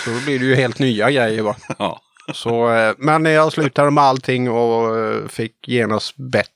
Så då blir det ju helt nya grejer va.
ja.
Så, eh, men jag slutade med allting och eh, fick genast bättre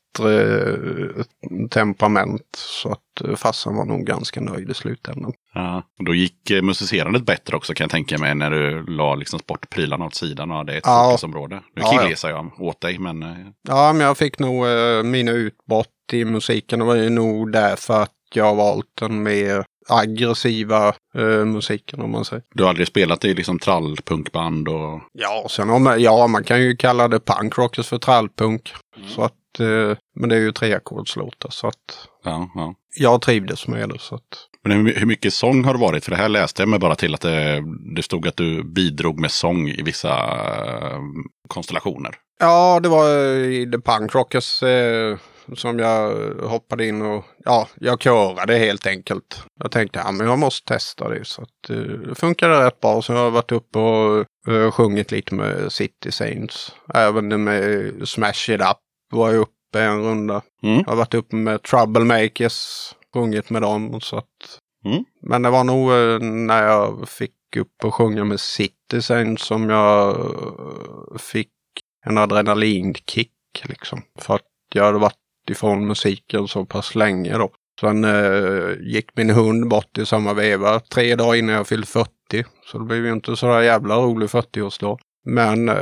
eh, temperament. Så att farsan var nog ganska nöjd i slutändan.
ja. Och då gick musicerandet bättre också kan jag tänka mig när du la liksom sportprylarna åt sidan och hade ett
Ja.
fokusområde. Nu
Ja, ja.
killgissar jag åt dig, men
Ja, men jag fick nog mina utbrott i musiken. Det var ju nog därför att jag har valt den mer aggressiva eh, musiken om man säger.
du har aldrig spelat i liksom trallpunkband och...
Ja, sen om, ja, man kan ju kalla det punkrockers för trallpunk. Så att, eh, men det är ju treackordslåtar så att
Ja, ja.
jag trivdes med det. Så att,
Men hur, mycket sång har det varit? För det här läste jag mig bara till att det, det stod att du bidrog med sång i vissa eh, konstellationer.
Ja, det var i The Punk Rockers eh, som jag hoppade in och ja, jag körade helt enkelt. Jag tänkte ja, men jag måste testa det så att eh, det funkade rätt bra. Så jag har varit uppe och eh, sjungit lite med City Saints. Även med Smash It Up var jag uppe en runda.
Mm.
Jag har varit uppe med Troublemakers, sjungit med dem. Så att,
Mm.
Men det var nog eh, när jag fick upp och sjunga med City Saints som jag eh, fick en adrenalinkick liksom. För att jag hade varit ifrån musiken så pass länge då. Sen eh, gick min hund bort i samma veva tre dagar innan jag fyllde 40. Så det blev ju inte så där jävla rolig 40-årsdag. Men eh,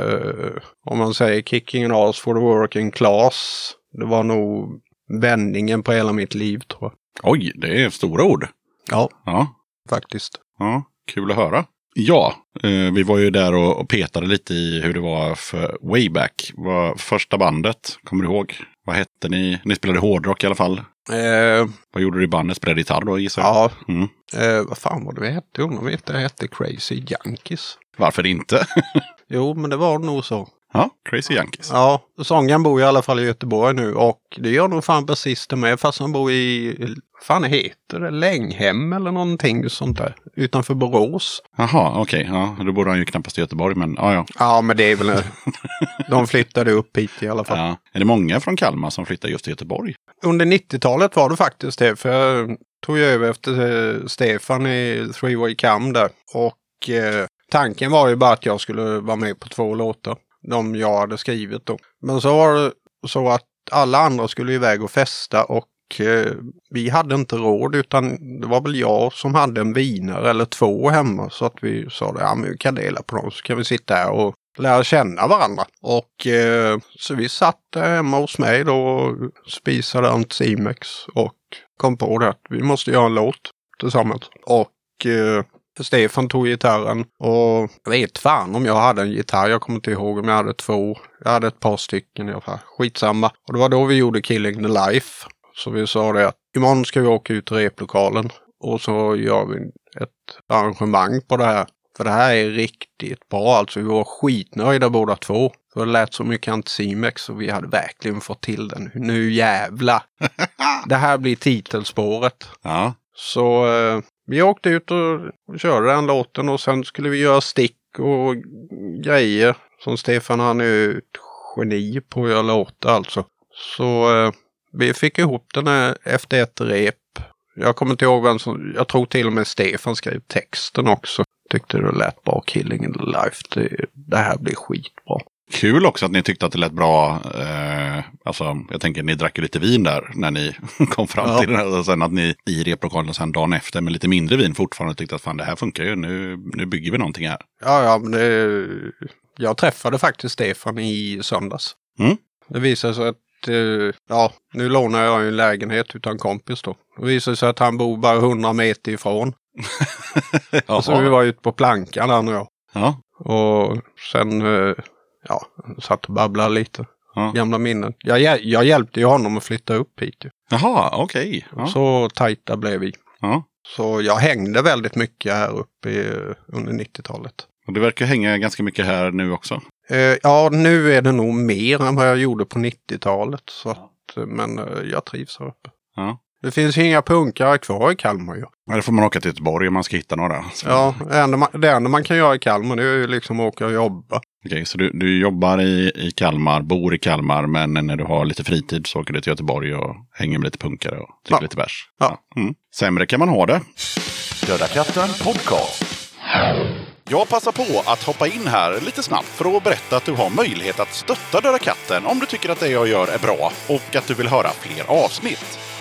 om man säger kicking an ass for the working class. Det var nog vändningen på hela mitt liv tror jag.
Oj, det är stora ord.
Ja,
Ja,
faktiskt.
ja kul att höra. Ja, eh, vi var ju där och, och petade lite i hur det var för Wayback. Var första bandet, kommer du ihåg? Vad hette ni? Ni spelade hårdrock i alla fall.
Eh,
Vad gjorde du i bandet? Spelade gitarr då gissar jag?
ja,
Mm.
eh, vad fan var det vi hette? Undrar om vi hette, hette Crazy Junkies.
Varför inte? <laughs>
Jo, men det var nog så.
Ja, Crazy Yankees.
Ja, sångaren bor i alla fall i Göteborg nu och det gör nog fan basisten med fast han bor i, fan heter det, Länghem eller någonting sånt där utanför Borås.
Jaha, okej. Ja, då bor han ju knappast i Göteborg, men ja, ja.
Ja, men det är väl, <laughs> de flyttade upp hit i alla fall.
ja. Är det många från Kalmar som flyttar just till Göteborg?
Under 90-talet var det faktiskt det, för jag tog ju över efter eh, Stefan i Three Way Cam där. Och eh, tanken var ju bara att jag skulle vara med på två låtar. De jag hade skrivit då. Men så var det så att alla andra skulle iväg och festa och eh, vi hade inte råd utan det var väl jag som hade en vinare eller två hemma. Så att vi sa det, ja men vi kan dela på dem så kan vi sitta här och lära känna varandra. Och eh, så vi satt där hemma hos mig då och spisade Antimex. och kom på det att vi måste göra en låt tillsammans. Och eh, Stefan tog gitarren och jag vet fan om jag hade en gitarr. Jag kommer inte ihåg om jag hade två. Jag hade ett par stycken i alla fall. Skitsamma. Och det var då vi gjorde Killing the Life. Så vi sa det att imorgon ska vi åka ut till replokalen och så gör vi ett arrangemang på det här. För det här är riktigt bra alltså. Vi var skitnöjda båda två. För det lät så mycket Anticimex och vi hade verkligen fått till den. Nu jävla. <laughs> det här blir titelspåret.
Ja.
Så eh, vi åkte ut och körde den låten och sen skulle vi göra stick och grejer. Som Stefan han är ju ett geni på att göra låtar alltså. Så eh, vi fick ihop den här efter ett rep. Jag kommer inte ihåg vem som, jag tror till och med Stefan skrev texten också. Tyckte det lät bra, Killing in the Life. Det, det här blir skitbra.
Kul också att ni tyckte att det lät bra. Eh, alltså, jag tänker ni drack ju lite vin där när ni <laughs> kom fram
Ja.
till det. här. Och sen att ni i replokalen sen dagen efter med lite mindre vin fortfarande tyckte att fan det här funkar ju. Nu, nu bygger vi någonting här.
Ja, ja, men det, jag träffade faktiskt Stefan i söndags.
Mm.
Det visade sig att, eh, ja, nu lånar jag ju en lägenhet utan kompis då. Det visade sig att han bor bara 100 meter ifrån. <laughs> Så vi var ute på plankan han och jag.
ja.
Och sen, eh, ja, satt och babblade lite.
Ja.
Gamla minnen. Jag, jag hjälpte ju honom att flytta upp hit ju.
Jaha, okej. Ja.
Så tajta blev vi.
Ja.
Så jag hängde väldigt mycket här uppe i, under 90-talet.
Och det verkar hänga ganska mycket här nu också.
Eh, ja, nu är det nog mer än vad jag gjorde på 90-talet. Så att, eh, men eh, jag trivs här uppe.
Ja.
Det finns ju inga punkare kvar i Kalmar ju.
Då får man åka till Göteborg om man ska hitta några. Så,
Ja, det enda, man, det enda man kan göra i Kalmar det är ju liksom åka och jobba.
Okej, så du, du jobbar i, i Kalmar, bor i Kalmar, men när du har lite fritid så åker du till Göteborg och hänger med lite punkare och dricker
Ja.
lite bärs.
Ja.
Mm. Sämre kan man ha det.
Döda katten podcast.
Jag passar på att hoppa in här lite snabbt för att berätta att du har möjlighet att stötta Döda katten om du tycker att det jag gör är bra och att du vill höra fler avsnitt.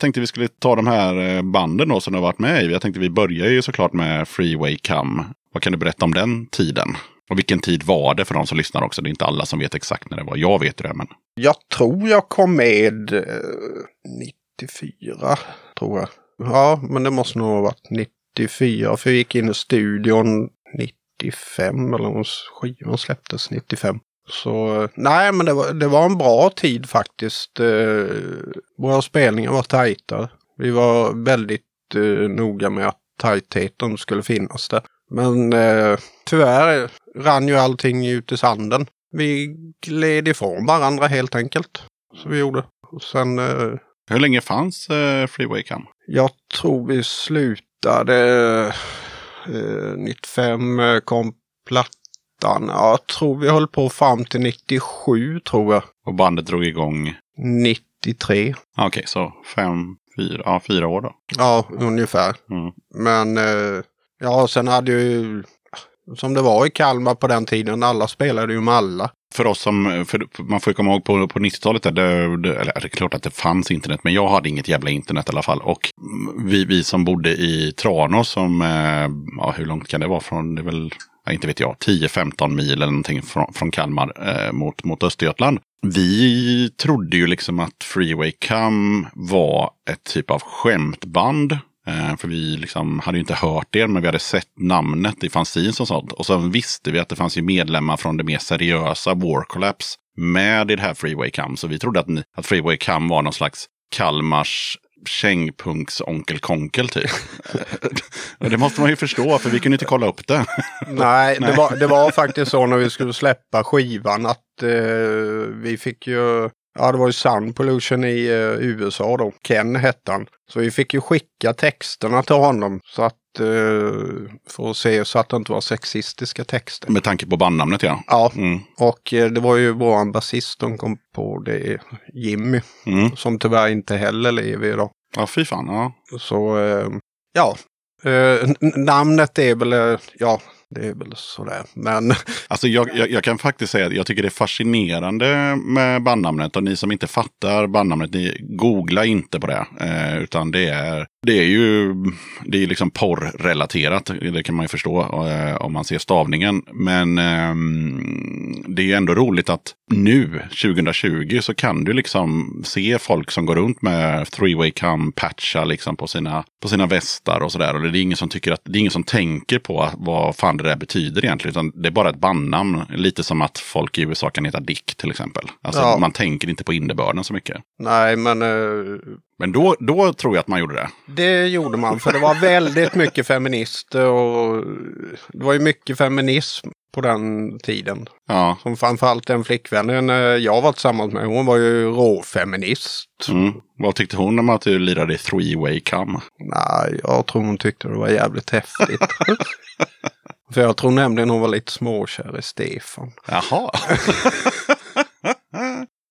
Tänkte vi skulle ta de här eh, banden då som du har varit med i. Jag tänkte vi börjar ju såklart med Freeway Come. Vad kan du berätta om den tiden? Och vilken tid var det för de som lyssnar också? Det är inte alla som vet exakt när det var. Jag vet det, men
Jag tror jag kom med eh, 94, tror jag. Ja, men det måste nog ha varit 94, för vi gick in i studion 95, eller om skivan släpptes 95. Så nej, men det var, det var en bra tid faktiskt. Eh, våra spelningar var tajta. Vi var väldigt eh, noga med att tajtheten skulle finnas där. Men eh, tyvärr rann ju allting ut i sanden. Vi gled ifrån varandra helt enkelt. Så vi gjorde. Och sen, eh,
hur länge fanns eh, Freeway Come?
jag tror vi slutade eh, 95 eh, kom plattan. Ja, jag tror vi höll på fram till 97 tror jag.
Och bandet drog igång?
93.
Ah, Okej, så fem, fyra, ja, fyra år då.
Ja, ungefär.
Mm.
Men eh, ja, sen hade ju... som det var i Kalmar på den tiden. Alla spelade ju med alla.
För oss som, för man får ju komma ihåg på, på 90-talet, där, det, det, eller det är klart att det fanns internet, men jag hade inget jävla internet i alla fall. Och vi, vi som bodde i Tranås, som, eh, ja hur långt kan det vara från, det är väl, inte vet jag, 10-15 mil eller någonting från, från Kalmar eh, mot, mot Östergötland. Vi trodde ju liksom att Freeway Cam var ett typ av skämtband. Eh, för vi liksom hade ju inte hört det, men vi hade sett namnet i fanzines och sånt. Och sen visste vi att det fanns ju medlemmar från det mer seriösa War Collapse med i det här Freeway Cam. Så vi trodde att, ni, att Freeway Cam var någon slags Kalmars kängpunks onkel Konkel typ. <laughs> Det måste man ju förstå, för vi kunde inte kolla upp det. <laughs>
Nej, det var, det var faktiskt så när vi skulle släppa skivan att eh, vi fick ju Ja, det var ju Sun Pollution i eh, USA då. Ken hette han. Så vi fick ju skicka texterna till honom så att för att se så att det inte var sexistiska texter.
Med tanke på bandnamnet ja.
Ja,
Mm.
och eh, det var ju våran basist som kom på det, Jimmy,
Mm.
som tyvärr inte heller lever idag.
Ja, fy fan. Ja.
Så eh, ja, eh, namnet är väl, eh, ja, det är väl sådär. Men <laughs>
Alltså jag, jag, jag kan faktiskt säga att jag tycker det är fascinerande med bandnamnet. Och ni som inte fattar bandnamnet, ni googla inte på det. Eh, utan det är, det är ju det är liksom porrrelaterat. Det kan man ju förstå eh, om man ser stavningen. Men eh, det är ju ändå roligt att nu, 2020, så kan du liksom se folk som går runt med three-way cam patcha liksom på sina, på sina västar och sådär. Och det är ingen som tycker att, det är ingen som tänker på vad fan det där betyder egentligen. Utan det är bara ett bandnamn. Lite som att folk i USA kan heta Dick till exempel. Alltså
Ja.
man tänker inte på innebörden så mycket.
nej, men eh,
Men då, då tror jag att man gjorde det.
Det gjorde man för det var väldigt mycket feminister och det var ju mycket feminism på den tiden.
Ja.
Som framförallt den flickvännen eh, jag var tillsammans med, hon var ju råfeminist.
Mm. Vad tyckte hon om att du lirade i three-way cam?
Nej, jag tror hon tyckte det var jävligt häftigt. <laughs> för jag tror nämligen hon var lite småkär i Stefan.
Jaha. <laughs>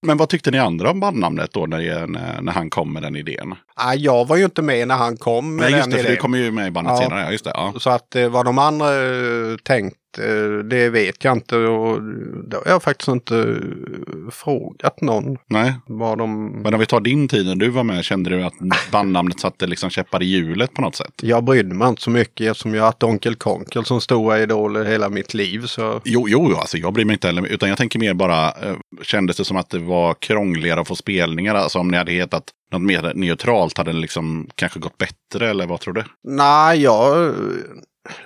Men vad tyckte ni andra om bandnamnet då när, när, när han kom med den idén?
Nej, jag var ju inte med när han kom med
Nej, just
den
det, för
idén.
det kommer ju med i bandet
Ja.
senare. Just det. Ja.
Så att eh, vad de andra eh, tänkt, eh, det vet jag inte. Och det har jag faktiskt inte eh, frågat någon
Nej,
vad de...
men om vi tar din tid när du var med, kände du att bandnamnet satte liksom käppar i hjulet på något sätt?
Jag brydde mig inte så mycket eftersom jag har haft Onkel Konkel som stora idol i hela mitt liv. Så
Jo, jo, alltså jag bryr mig inte heller. Utan jag tänker mer bara, eh, kändes det som att det var krångligare att få spelningar? Alltså om ni hade hetat något mer neutralt, hade det liksom kanske gått bättre? Eller vad tror du?
nej, jag...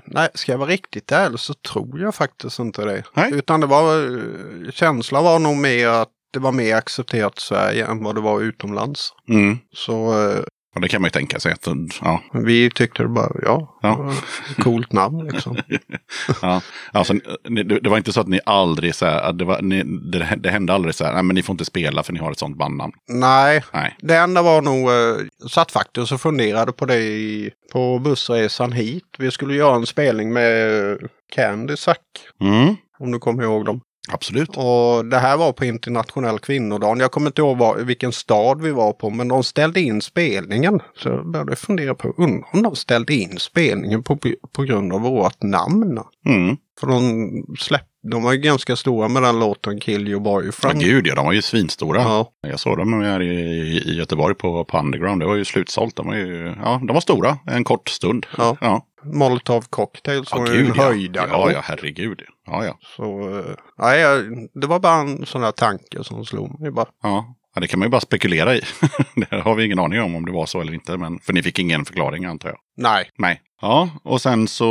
Nej, ska jag vara riktigt ärlig så tror jag faktiskt inte det.
Nej.
Utan det var... eh, Känslan var nog mer att det var mer accepterat i Sverige än vad det var utomlands.
Mm.
Så
Och det kan man ju tänka sig. Att, ja,
vi tyckte bara, ja,
Ja.
coolt namn liksom. <laughs>
ja. Alltså, det, det var inte så att ni aldrig, så här, det, var, ni, det, det hände aldrig så här, nej men ni får inte spela för ni har ett sånt bandnamn.
Nej,
Nej.
det enda var nog, eh, satt faktiskt och funderade på det i, på bussresan hit. Vi skulle göra en spelning med Candy Sack,
Mm.
om du kommer ihåg dem.
Absolut.
Och det här var på internationell kvinnodagen. Jag kommer inte ihåg var, vilken stad vi var på, men de ställde in spelningen. Så jag började fundera på, undrar om de ställde in spelningen på, på grund av vårt namn?
Mm.
För de släppte, de var ju ganska stora med den låten Kill Your
Ja,
Boyfriend.
gud ja, de var ju svinstora.
Ja.
Jag såg dem här i, i Göteborg på, på Underground. Det var ju slutsålt. De var ju, ja, de var stora en kort stund.
Ja.
ja.
Molotov Cocktails var ju en
ja.
höjdare.
Ja, ja, herregud. Ja, ja.
Så, eh, nej, det var bara en sån här tanke som slog mig bara.
Ja, ja det kan man ju bara spekulera i. <laughs> det har vi ingen aning om om det var så eller inte. Men, för ni fick ingen förklaring antar jag.
Nej,
Nej. Ja, och sen så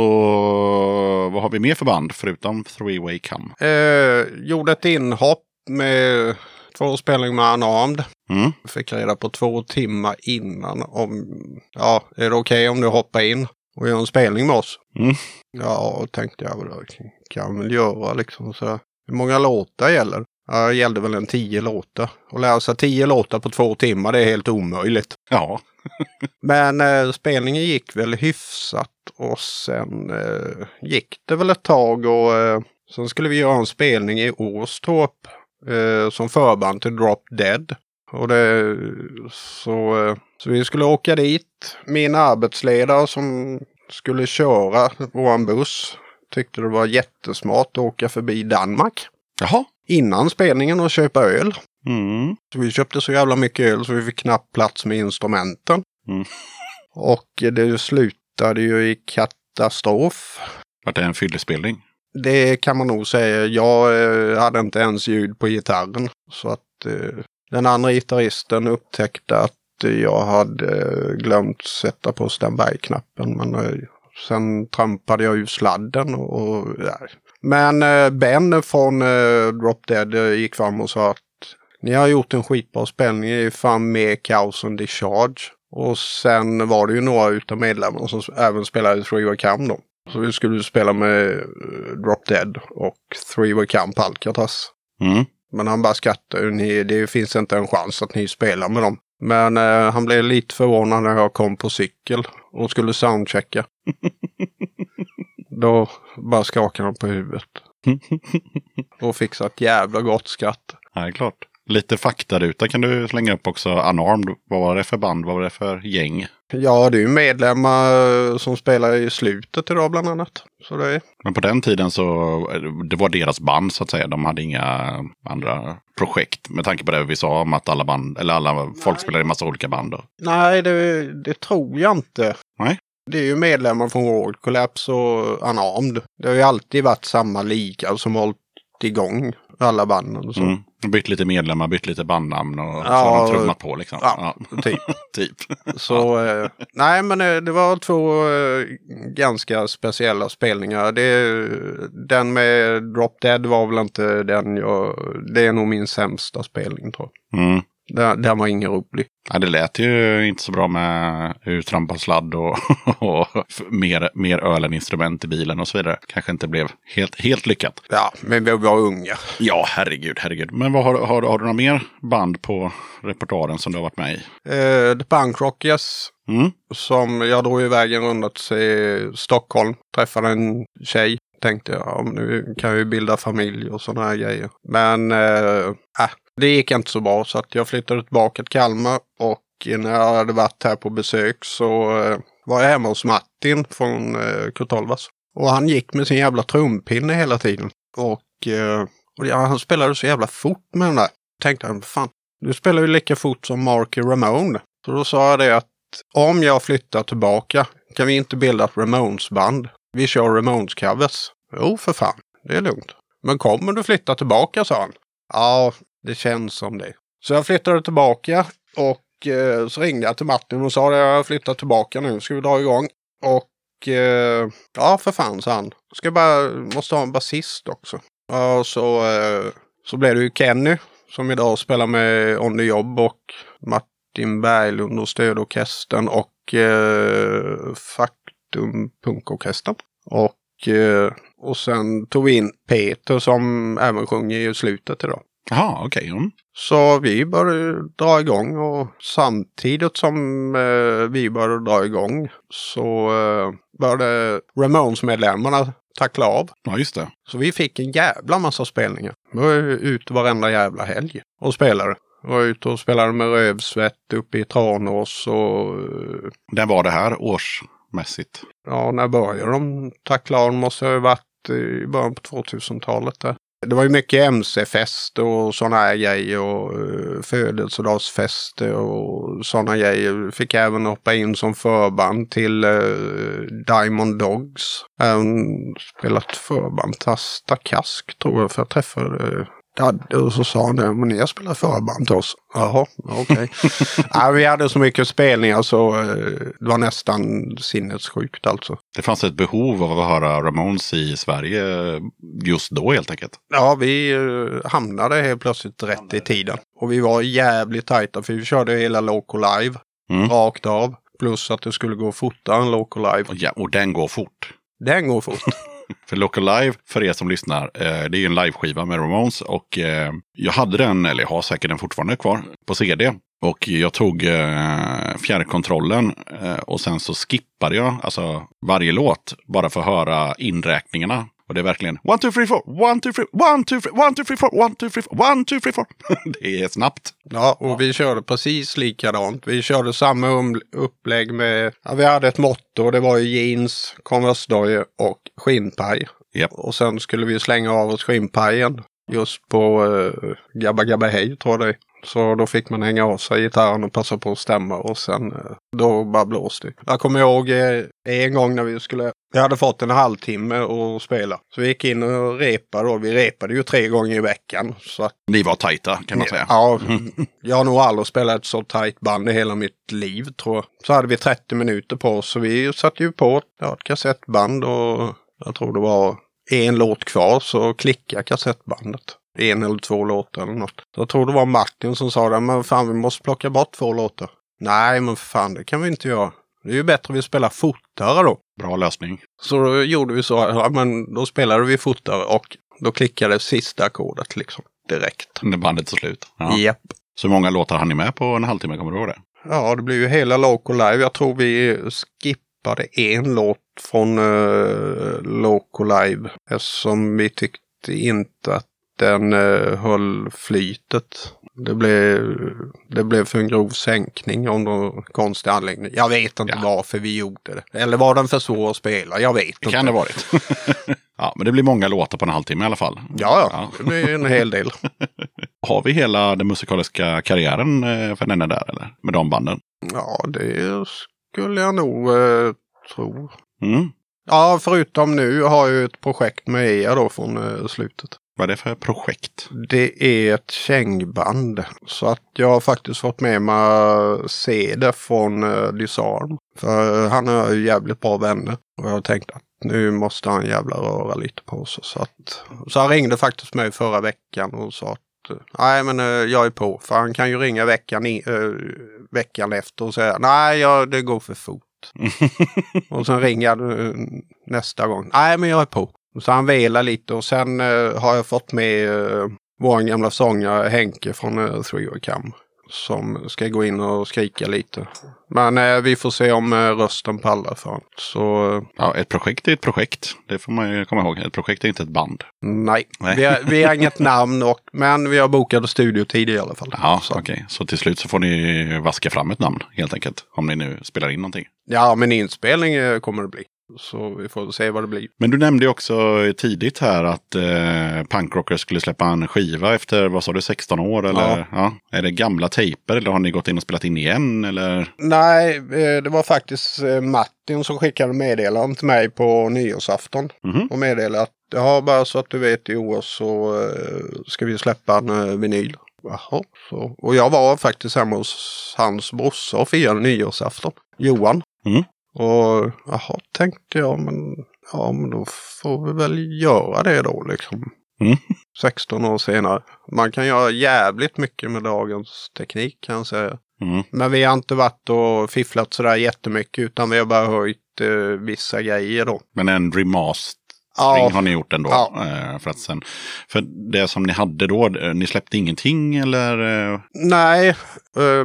vad har vi mer för band förutom Three Way Come?
eh, gjorde ett inhopp med två spelningar med Unarmed.
Mm.
Fick reda på två timmar innan om, ja, är det okej om du hoppar in och gör en spelning med oss?
Mm.
Ja, och tänkte jag, väl, kan jag väl göra liksom. Så, hur många låtar gäller? Ja, det gällde väl en tio låtar. Och lära sig tio låtar på två timmar, det är helt omöjligt.
Ja. <laughs>
Men eh, spelningen gick väl hyfsat och sen eh, gick det väl ett tag och eh, sen skulle vi göra en spelning i Åstorp eh, som förband till Drop Dead. Och det, så, eh, så vi skulle åka dit. Min arbetsledare som skulle köra våran buss tyckte det var jättesmart att åka förbi Danmark
Jaha.
innan spelningen och köpa öl.
Mm.
Så vi köpte så jävla mycket öl så vi fick knappt plats med instrumenten.
Mm.
Och det slutade ju i katastrof.
Vart det en fyllespelning?
Det kan man nog säga. Jag eh, hade inte ens ljud på gitarren. Så att eh, den andra gitarristen upptäckte att jag hade eh, glömt sätta på standby-knappen. Men eh, sen trampade jag ur sladden och... och ja. Men eh, Ben från Drop Dead gick fram och sa att ni har gjort en skitbra spelning. Ni är fan mer kaos än discharge. Och sen var det ju några utav medlemmarna som även spelade Three Way Cam då. Så vi skulle spela med Drop Dead och Three Way Cam på Alcatraz.
Mm.
Men han bara skrattade. Ni, det finns inte en chans att ni spelar med dem. Men eh, han blev lite förvånad när jag kom på cykel och skulle soundchecka. <laughs> Då bara skakade han på huvudet. <laughs> Och fick så ett jävla gott skratt.
Ja, det är klart. Lite faktaruta kan du slänga upp också. Unarmed. Vad var det för band? Vad var det för gäng?
Ja, det är ju medlemmar som spelar i slutet idag bland annat. Så det är...
Men på den tiden så det var deras band så att säga. De hade inga andra projekt. Med tanke på det vi sa om att alla band, eller alla folk spelade i massa olika band. Då.
Nej, det, det tror jag inte.
Nej.
Det är ju medlemmar från World Collapse och Unarmed. Det har ju alltid varit samma liga som hållit igång alla banden. Och så.
Mm. Bytt lite medlemmar, bytt lite bandnamn och så
Ja,
har de trummat på liksom.
Ja, typ. <laughs>
typ.
Så eh, nej, men eh, det var två eh, ganska speciella spelningar. Det, den med Drop Dead var väl inte den jag... Det är nog min sämsta spelning tror jag.
Mm.
Den, den var ingen rolig.
Ja, det lät ju inte så bra med uttrampad sladd och, <laughs> och mer, mer öl än instrument i bilen och så vidare. Kanske inte blev helt, helt lyckat.
Ja, men vi var unga.
Ja, herregud, herregud. Men vad har, har, har du några mer band på repertoaren som du har varit med i?
Eh, The Punk Rockers
Mm.
som jag drog iväg en runda till Stockholm. Träffade en tjej. Tänkte jag, nu kan jag ju bilda familj och sådana här grejer. Men eh, äh, det gick inte så bra så att jag flyttade tillbaka till Kalmar. Och när jag hade varit här på besök så eh, var jag hemma hos Martin från eh, Kurt Kurt Och han gick med sin jävla trumpinne hela tiden. Och, eh, och ja, han spelade så jävla fort med den där. Tänkte han, fan, du spelar ju lika fort som Marky Ramone. Så då sa jag det att om jag flyttar tillbaka kan vi inte bilda ett Ramones-band. Vi kör Ramones-covers. Jo, för fan. Det är lugnt. Men kommer du flytta tillbaka, sa han. Ja, det känns som det. Så jag flyttade tillbaka och eh, så ringde jag till Martin och sa att jag har flyttat tillbaka nu. Ska vi dra igång? Och eh, ja, för fan, sa han. Ska bara, måste ha en basist också. Ja, så, eh, så blev det ju Kenny som idag spelar med On the Job och Martin Berglund och stödorkestern och eh, Faktum Punkorkestern. Och, eh, och sen tog vi in Peter som även sjunger i slutet idag.
Jaha, okej. Mm.
Så vi började dra igång och samtidigt som eh, vi började dra igång så eh, började Ramones-medlemmarna tackla av.
Ja, just det.
Så vi fick en jävla massa spelningar. Vi var ute varenda jävla helg och spelade. Vi var ute och spelade med Rövsvett uppe i Tranås och eh,
När var det här årsmässigt?
ja, när började de tackla av? De måste ha varit i början på 2000-talet där. Det var ju mycket MC-fest och sådana här grejer och eh, födelsedagsfester och sådana grejer. Fick även hoppa in som förband till eh, Diamond Dogs. Även spelat förband till Asta Kask tror jag för jag träffade uh, Dadde och så sa han det, men ni har spelat förband till oss. Jaha, okej. <laughs> ja, vi hade så mycket spelningar så eh, det var nästan sinnessjukt alltså.
Det fanns ett behov av att höra Ramones i Sverige just då helt enkelt.
Ja, vi eh, hamnade helt plötsligt rätt i tiden. Och vi var jävligt tajta för vi körde hela Local Live
Mm.
rakt av. Plus att det skulle gå fortare än Local Live.
Ja, och den går fort.
Den går fort.
För Local Live, för er som lyssnar, eh, det är ju en liveskiva med Ramones. Och eh, jag hade den, eller jag har säkert den fortfarande kvar, på CD. Och jag tog eh, fjärrkontrollen eh, och sen så skippade jag alltså varje låt bara för att höra inräkningarna. Och det är verkligen one, two, three, four, one, two, three, one, two, three, one, two, three, four, one, two, three, four, one, two, three, four. <laughs> det är snabbt.
Ja, och vi körde precis likadant. Vi körde samma um- upplägg med, ja, vi hade ett motto, det var ju jeans, konversdojor och skinnpaj.
Japp.
Och sen skulle vi slänga av oss skinnpajen just på uh, Gabba Gabba Hej tror jag det. Så då fick man hänga av sig gitarren och passa på att stämma och sen eh, då bara blåste det. Jag kommer ihåg eh, en gång när vi skulle, jag hade fått en halvtimme att spela. Så vi gick in och repade då. Vi repade ju tre gånger i veckan. Så att,
Ni var tajta kan man säga.
ja, jag har nog aldrig spelat ett så tajt band i hela mitt liv tror jag. Så hade vi 30 minuter på oss så vi satte ju på ja, ett kassettband och jag tror det var en låt kvar så klickade kassettbandet. En eller två låtar eller något. Jag tror det var Martin som sa det, men fan vi måste plocka bort två låtar. Nej men för fan det kan vi inte göra. Det är ju bättre vi spelar fortare då.
Bra lösning.
Så då gjorde vi så, ja men då spelade vi fortare och då klickade sista ackordet liksom direkt.
När bandet tog slut. Ja.
Japp.
Så många låtar hann ni med på en halvtimme? Kommer du ihåg det?
Ja, det blir ju hela Loco Live. Jag tror vi skippade en låt från uh, Loco Live. Eftersom vi tyckte inte att den uh, höll flytet. Det blev, det blev för en grov sänkning om någon konstig anläggning. Jag vet inte
Ja.
varför vi gjorde det. Eller var den för svår att spela? Jag vet
Det
inte.
kan det ha varit. <laughs> ja, men det blir många låtar på en halvtimme i alla fall.
Ja, ja, det blir en hel del. <laughs>
Har vi hela den musikaliska karriären eh, för den där eller? Med de banden?
Ja, det skulle jag nog uh, tro.
Mm.
Ja, förutom nu har jag ett projekt med er då från eh, slutet.
Vad är det för projekt?
Det är ett kängband. Så att jag har faktiskt fått med mig Ceder från uh, Disarm. För han är ju jävligt bra vänner. Och jag har tänkt att nu måste han jävla röra lite på sig. Så, att, så han ringde faktiskt mig förra veckan och sa att eh, nej men eh, jag är på. För han kan ju ringa veckan, i, eh, veckan efter och säga nej ja, det går för fort. <laughs> och sen ringer jag eh, nästa gång. Nej men jag är på. Så han velar lite och sen eh, har jag fått med uh, vår gamla sångare Henke från uh, Three Way Cam. Som ska gå in och skrika lite. Men eh, vi får se om eh, rösten pallar för honom. Så eh,
Ja, ett projekt är ett projekt. Det får man ju komma ihåg. Ett projekt är inte ett band.
nej,
Nej.
Vi, har, vi har inget namn och, men vi har bokat studiotid i alla fall.
Ja, okej. Så till slut så får ni vaska fram ett namn helt enkelt. Om ni nu spelar in någonting.
ja, men inspelning eh, kommer det bli. Så vi får se vad det blir.
Men du nämnde också tidigt här att eh, Punkrockers skulle släppa en skiva efter, vad sa du, 16 år? Eller? Ja. Är det gamla tejper eller har ni gått in och spelat in igen? Eller?
Nej, eh, det var faktiskt eh, Martin som skickade meddelande till mig på nyårsafton.
Mhm.
Och meddelade att ja, bara så att du vet i år så eh, ska vi släppa en vinyl. Jaha, så. Och jag var faktiskt hemma hos hans brorsa och firade nyårsafton. Johan.
Mm.
Och jaha, tänkte jag, men ja, men då får vi väl göra det då liksom.
Mm.
16 år senare. Man kan göra jävligt mycket med dagens teknik kan jag säga.
Mm.
Men vi har inte varit och fifflat sådär jättemycket utan vi har bara höjt eh, vissa grejer då.
Men en remastering
Ja.
har ni gjort ändå.
Ja.
Eh, för, att sen, för det som ni hade då, eh, ni släppte ingenting eller? eh,
Nej,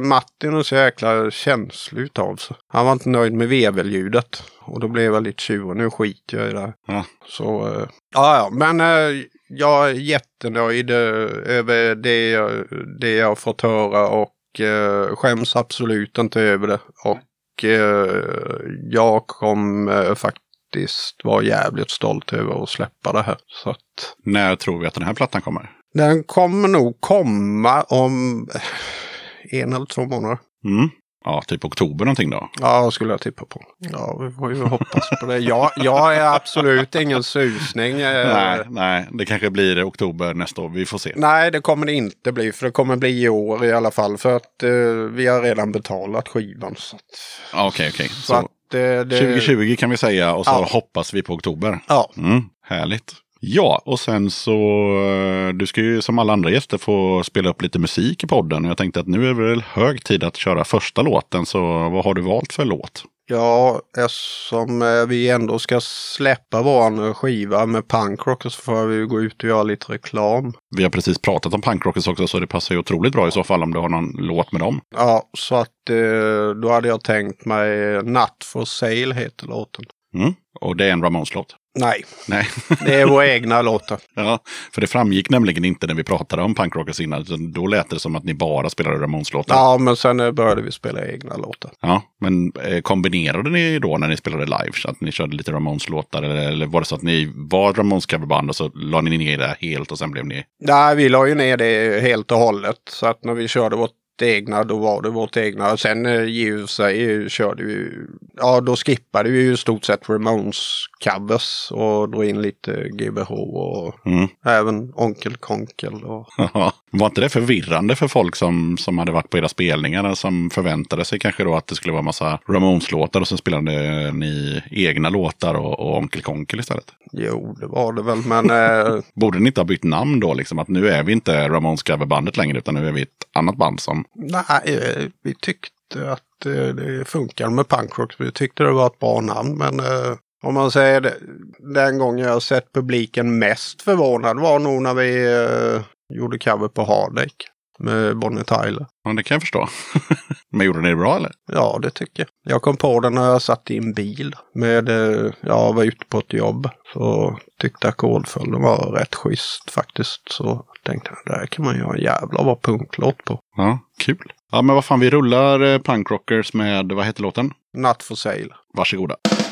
Martin är så jäkla känslig utav sig. Han var inte nöjd med veveljudet. Och då blev jag lite tjurig. Nu skiter jag i det.
Ja.
Så, ja, ja, men jag är jättenöjd över det, jag- det jag fått höra och skäms absolut inte över det. Och jag kommer faktiskt vara jävligt stolt över att släppa det här. Så att
När tror vi att den här plattan kommer?
den kommer nog komma om en eller två månader.
Mm. Ja, typ oktober någonting då.
Ja, skulle jag tippa på. Ja, vi får ju hoppas på det. Jag, jag är absolut ingen susning. eh,
Nej, nej, det kanske blir oktober nästa år. Vi får se.
Nej, det kommer det inte bli. För det kommer bli i år i alla fall. För att eh, vi har redan betalat skivan.
Okej, okej.
så
Så
att eh, det...
2020 kan vi säga och så
Ja.
hoppas vi på oktober.
Ja,
Mm, härligt. Ja, och sen så, eh, du ska ju som alla andra gäster få spela upp lite musik i podden. Jag tänkte att nu är det väl hög tid att köra första låten. Så vad har du valt för låt?
Ja, eftersom eh, vi ändå ska släppa vår skiva med punkrock så får vi gå ut och göra lite reklam.
Vi har precis pratat om punkrockers också så det passar ju otroligt bra i så fall om du har någon låt med dem.
Ja, så att eh, då hade jag tänkt mig Natt for sale heter låten.
Mm. Och det är en Ramones-låt.
Nej,
Nej.
det är våra egna låtar. <laughs>
ja, för det framgick nämligen inte när vi pratade om punkrockers innan. Då lät det som att ni bara spelade Ramones-låtar.
Ja, men sen började vi spela egna låtar.
Ja, men eh, kombinerade ni då när ni spelade live? Så att ni körde lite Ramones-låtar? Eller, var det så att ni var ett Ramones-coverband och så la ni ner det helt och sen blev ni...
Nej, vi la ju ner det helt och hållet. Så att när vi körde vårt egna, då var det vårt egna. Sen eh, i och för sig eh, körde vi, ja då skippade vi ju i stort sett Ramones covers och drog in lite GBH och
Mm.
även Onkel Konkel. Och... <laughs>
Var inte det förvirrande för folk som, som hade varit på era spelningar? Som förväntade sig kanske då att det skulle vara massa Ramones-låtar och så spelade ni egna låtar och, och Onkel Konkel istället?
Jo, det var det väl, men eh, <laughs>
Borde ni inte ha bytt namn då? Liksom att nu är vi inte Ramones coverbandet längre utan nu är vi ett annat band som...
nej, eh, vi tyckte att eh, det funkar med punkrock. Vi tyckte det var ett bra namn, men eh, om man säger det, den gången jag sett publiken mest förvånad var nog när vi eh, gjorde cover på Hardek med Bonnie Tyler.
Ja, det kan jag förstå. <laughs> Men gjorde ni det bra eller?
Ja, det tycker jag. Jag kom på den när jag satt i en bil. Med, eh, jag var ute på ett jobb. Så tyckte ackordföljden var rätt schysst faktiskt. Så tänkte jag, det här kan man göra en jävla bra punklåt på.
Ja, kul. Ja, men vad fan, vi rullar eh, punkrockers med, vad heter låten?
Natt for sale.
Varsågoda.
So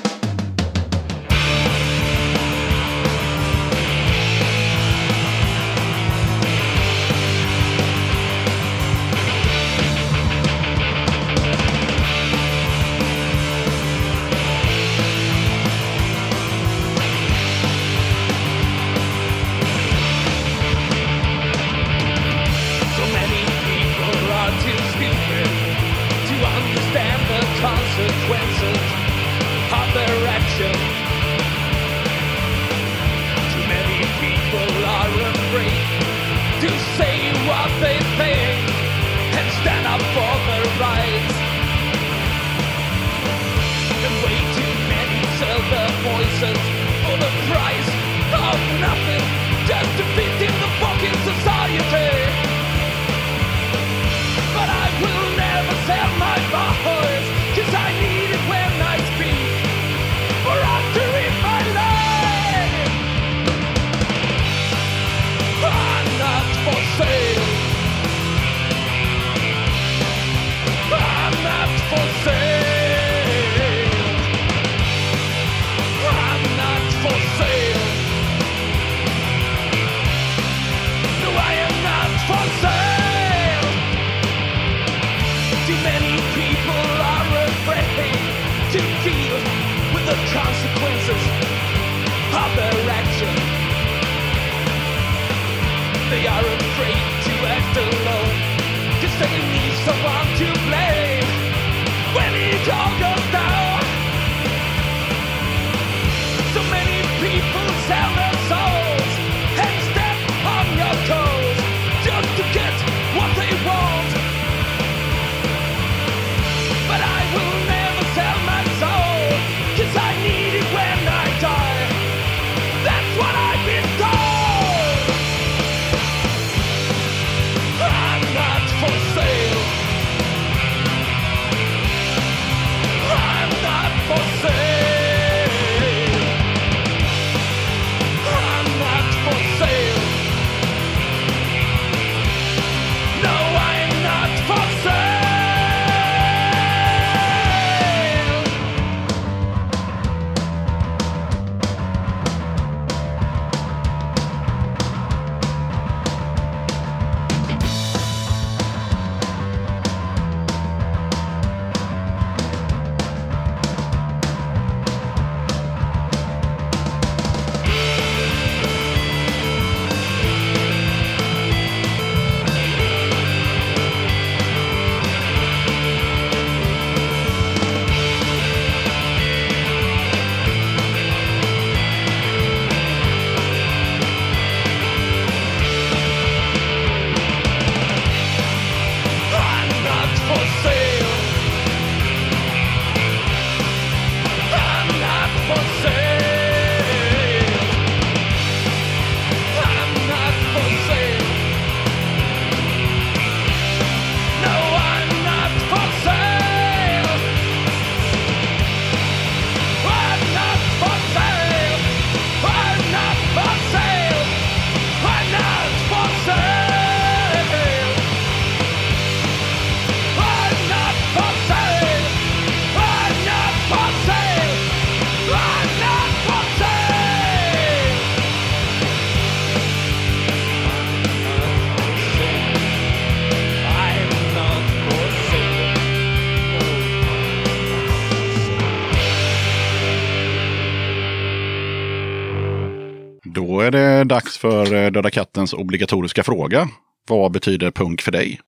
är dags för eh, Döda kattens obligatoriska fråga. Vad betyder punk för dig?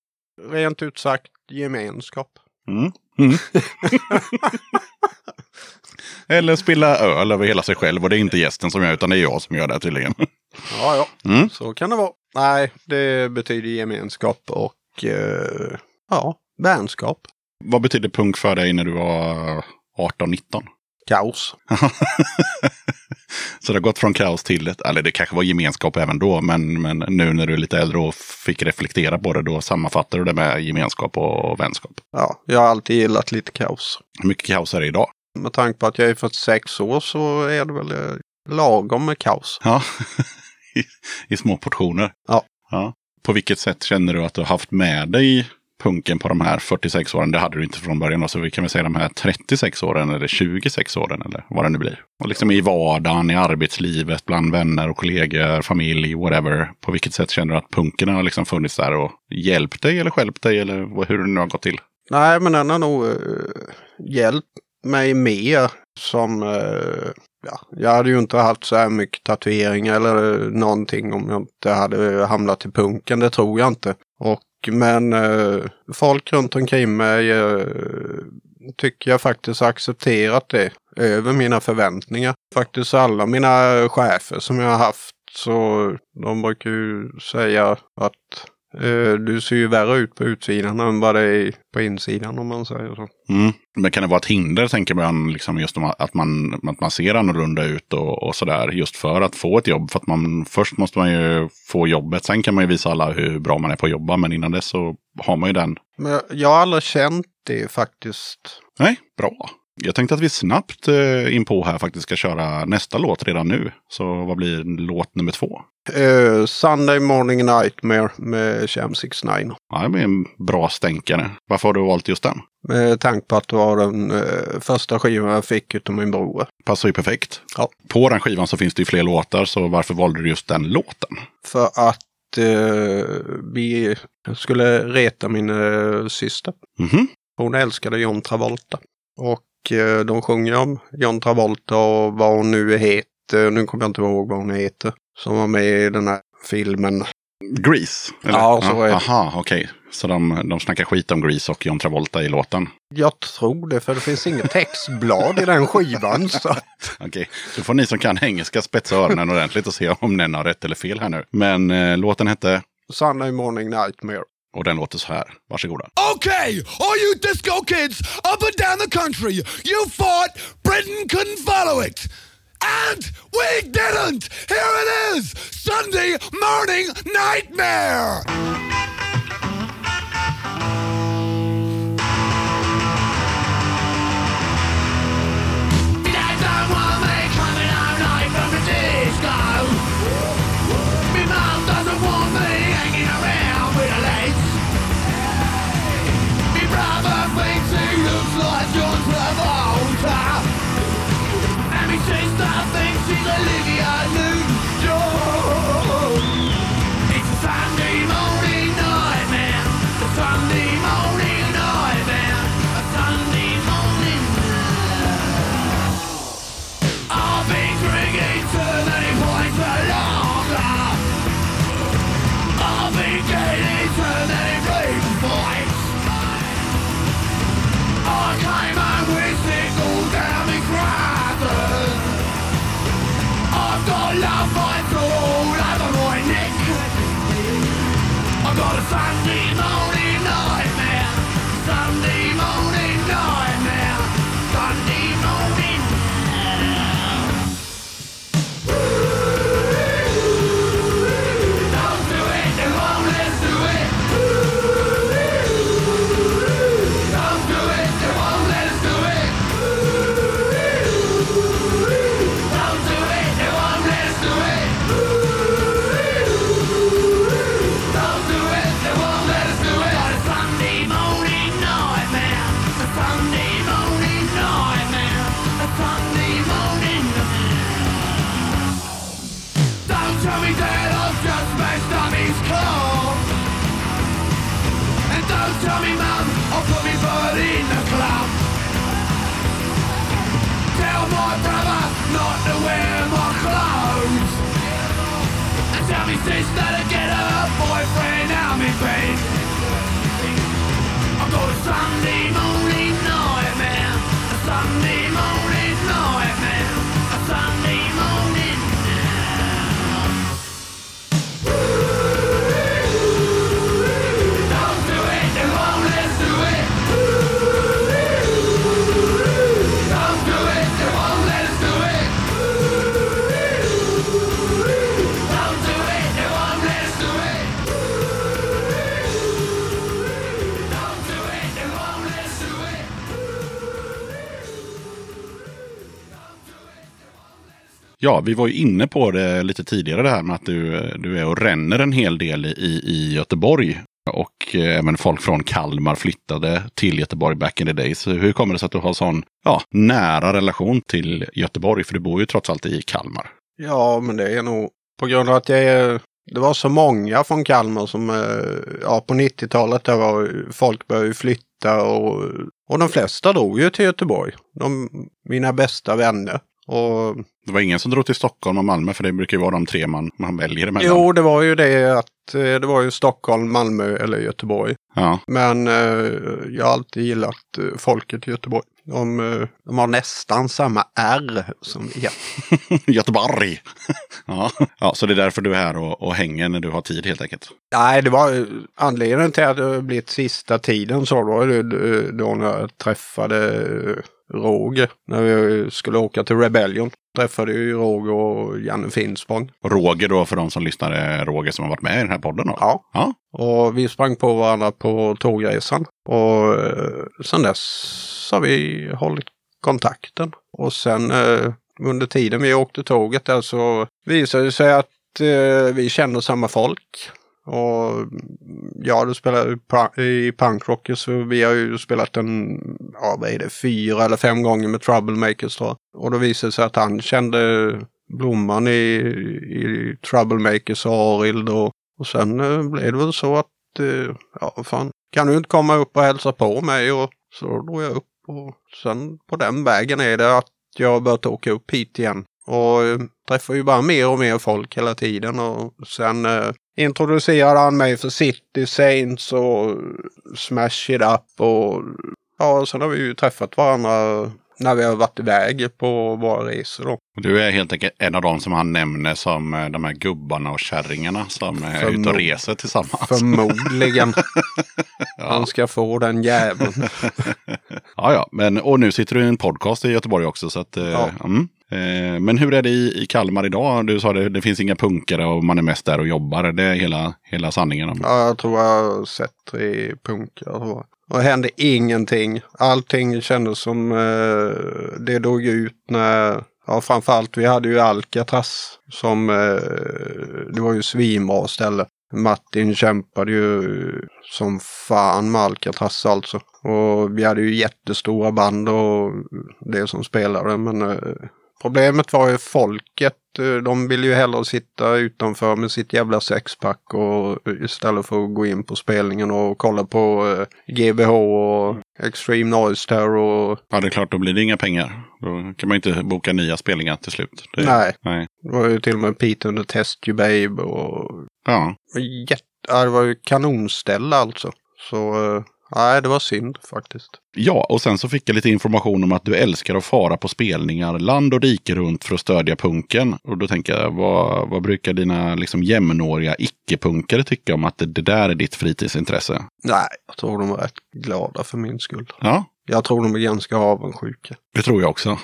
Rent ut sagt gemenskap.
Mm. Mm. <laughs> Eller spilla öl över hela sig själv och det är inte gästen som gör utan det är jag som gör det tydligen.
Ja, ja.
Mm.
Så kan det vara. Nej, det betyder gemenskap och eh, ja, vänskap.
Vad betyder punk för dig när du var 18-19?
Kaos. <laughs>
Så det har gått från kaos till, ett, eller det kanske var gemenskap även då, men, men nu när du är lite äldre och fick reflektera på det, då sammanfattar du det med gemenskap och vänskap.
Ja, jag har alltid gillat lite kaos.
Hur mycket kaos är det idag?
Med tanke på att jag är 46 år så är det väl eh, lagom med kaos.
Ja, <laughs> I, i små portioner.
Ja.
ja. På vilket sätt känner du att du har haft med dig punken på de här 46 åren? Det hade du inte från början, då, så vi kan väl säga de här 36 åren eller 26 åren eller vad det nu blir. Och liksom i vardagen, i arbetslivet, bland vänner och kollegor, familj, whatever. På vilket sätt känner du att punken har liksom funnits där och hjälpt dig eller hjälpt dig eller hur det nu har gått till?
Nej, men den har nog uh, hjälpt mig mer som... Eh, ja, jag hade ju inte haft så här mycket tatueringar eller eh, någonting om jag inte hade hamnat i punken. Det tror jag inte. Och, men eh, folk runt omkring mig eh, tycker jag faktiskt har accepterat det över mina förväntningar. Faktiskt alla mina chefer som jag har haft så de brukar ju säga att du ser ju värre ut på utsidan än vad det är på insidan om man säger så.
Mm. Men kan det vara ett hinder, tänker man, liksom just att man, att man ser annorlunda ut och, och sådär, just för att få ett jobb? För att man, först måste man ju få jobbet, sen kan man ju visa alla hur bra man är på att jobba, men innan dess så har man ju den.
Men jag, jag har aldrig känt det faktiskt.
Nej, bra. Jag tänkte att vi snabbt eh, in på här faktiskt ska köra nästa låt redan nu. Så vad blir låt nummer två?
Eh, Sunday Morning Nightmare med Sham 69.
Ja, det blir en bra stänkare. Varför har du valt just den?
Med tanke på att det var den eh, första skivan jag fick utav min bror.
Passar ju perfekt.
Ja.
På den skivan så finns det ju fler låtar, så varför valde du just den låten?
För att eh, vi skulle reta min syster.
Mhm.
Hon älskade John Travolta. Och de sjunger om John Travolta och vad hon nu heter. Nu kommer jag inte ihåg vad hon heter. Som var med i den här filmen.
Grease?
Ja, så är det.
Aha, okej. Så de, de snackar skit om Grease och John Travolta i låten?
Jag tror det, för det finns inget textblad i den skivan. Så.
Okej, då får ni som kan engelska spetsa öronen ordentligt och se om den har rätt eller fel här nu. Men eh, låten hette,
Sunday Morning Nightmare.
och den låter så här. Varsågoda.
Okay, all you disco kids up and down the country, you thought Britain couldn't follow it. And we didn't! Here it is! Sunday morning nightmare!
Ja, vi var ju inne på det lite tidigare det här med att du, du är och ränner en hel del i, i Göteborg. Och eh, även folk från Kalmar flyttade till Göteborg back in the days. Hur kommer det sig att du har sån ja, nära relation till Göteborg? För du bor ju trots allt i Kalmar.
Ja, men det är nog på grund av att jag är, det var så många från Kalmar som, eh, ja på 90-talet där var folk började flytta och, och de flesta drog ju till Göteborg. De, mina bästa vänner. Och
Det var ingen som drog till Stockholm och Malmö, för det brukar ju vara de tre man, man väljer emellan.
jo, det var ju det att eh, det var ju Stockholm, Malmö eller Göteborg.
Ja.
Men eh, jag har alltid gillat eh, folket i Göteborg. De, eh, de har nästan samma R som vi heter. <laughs>
Göteborg! <laughs> ja. ja, så det är därför du är här och, och hänger när du har tid helt enkelt.
Nej, det var anledningen till att det blivit sista tiden så eh, då när jag träffade Roger. När vi skulle åka till Rebellion. Träffade ju Roger och Janne Finspång.
Roger då, för de som lyssnar, är Roger som har varit med i den här podden. Då.
Ja.
ja.
Och vi sprang på varandra på tågresan. Och eh, sen dess har vi hållit kontakten. Och sen eh, under tiden vi åkte tåget där så visade det sig att eh, vi kände samma folk. Och ja, du spelar i punkrocker så vi har ju spelat en, ja vad är det, fyra eller fem gånger med Troublemakers då. Och då visade det sig att han kände Blomman i, i Troublemakers och Arild och, och sen eh, blev det väl så att, eh, ja vad fan, kan du inte komma upp och hälsa på mig? Och så drog jag upp och sen på den vägen är det att jag har börjat åka upp hit igen. Och eh, träffar ju bara mer och mer folk hela tiden och sen eh, introducerade han mig för City Saints och Smash It Up och ja, sen har vi ju träffat varandra när vi har varit iväg på våra resor då.
Och Du är helt enkelt en av dem som han nämner som eh, de här gubbarna och kärringarna som är
Förmo-
ute och reser tillsammans.
Förmodligen. <laughs> Han ska få den jäveln. <laughs>
Ja, ja, men och nu sitter du i en podcast i Göteborg också. Så att, eh,
Ja.
mm. Eh, men hur är det i, Kalmar idag? Du sa det, det finns inga punkare och man är mest där och jobbar. Det är hela, hela sanningen. Om.
Ja, jag tror jag har sett tre punkare. Och det hände ingenting. Allting kändes som eh, det dog ut när, ja framförallt vi hade ju Alcatraz som, eh, det var ju svinbra ställe. Martin kämpade ju som fan med Alcatraz alltså. Och vi hade ju jättestora band och det som spelade men eh, Problemet var ju folket. eh, De ville ju hellre sitta utanför med sitt jävla sexpack och istället för att gå in på spelningen och kolla på eh, GBH och Extreme Noise Terror och
Ja, det är klart, då blir det inga pengar. Då kan man inte boka nya spelningar till slut. Det,
Nej.
nej.
det var ju till och med Pete under Test You Babe och
Ja,
jätte, ja, det var ju kanonställe alltså. Så eh, nej, det var synd faktiskt.
Ja, och sen så fick jag lite information om att du älskar att fara på spelningar land och rike runt för att stödja punken. Och då tänker jag, vad, vad brukar dina liksom jämnåriga icke-punkare tycka om att det, det där är ditt fritidsintresse?
Nej, jag tror de var rätt glada för min skull.
Ja,
Jag tror de är ganska avundsjuka.
det tror jag också.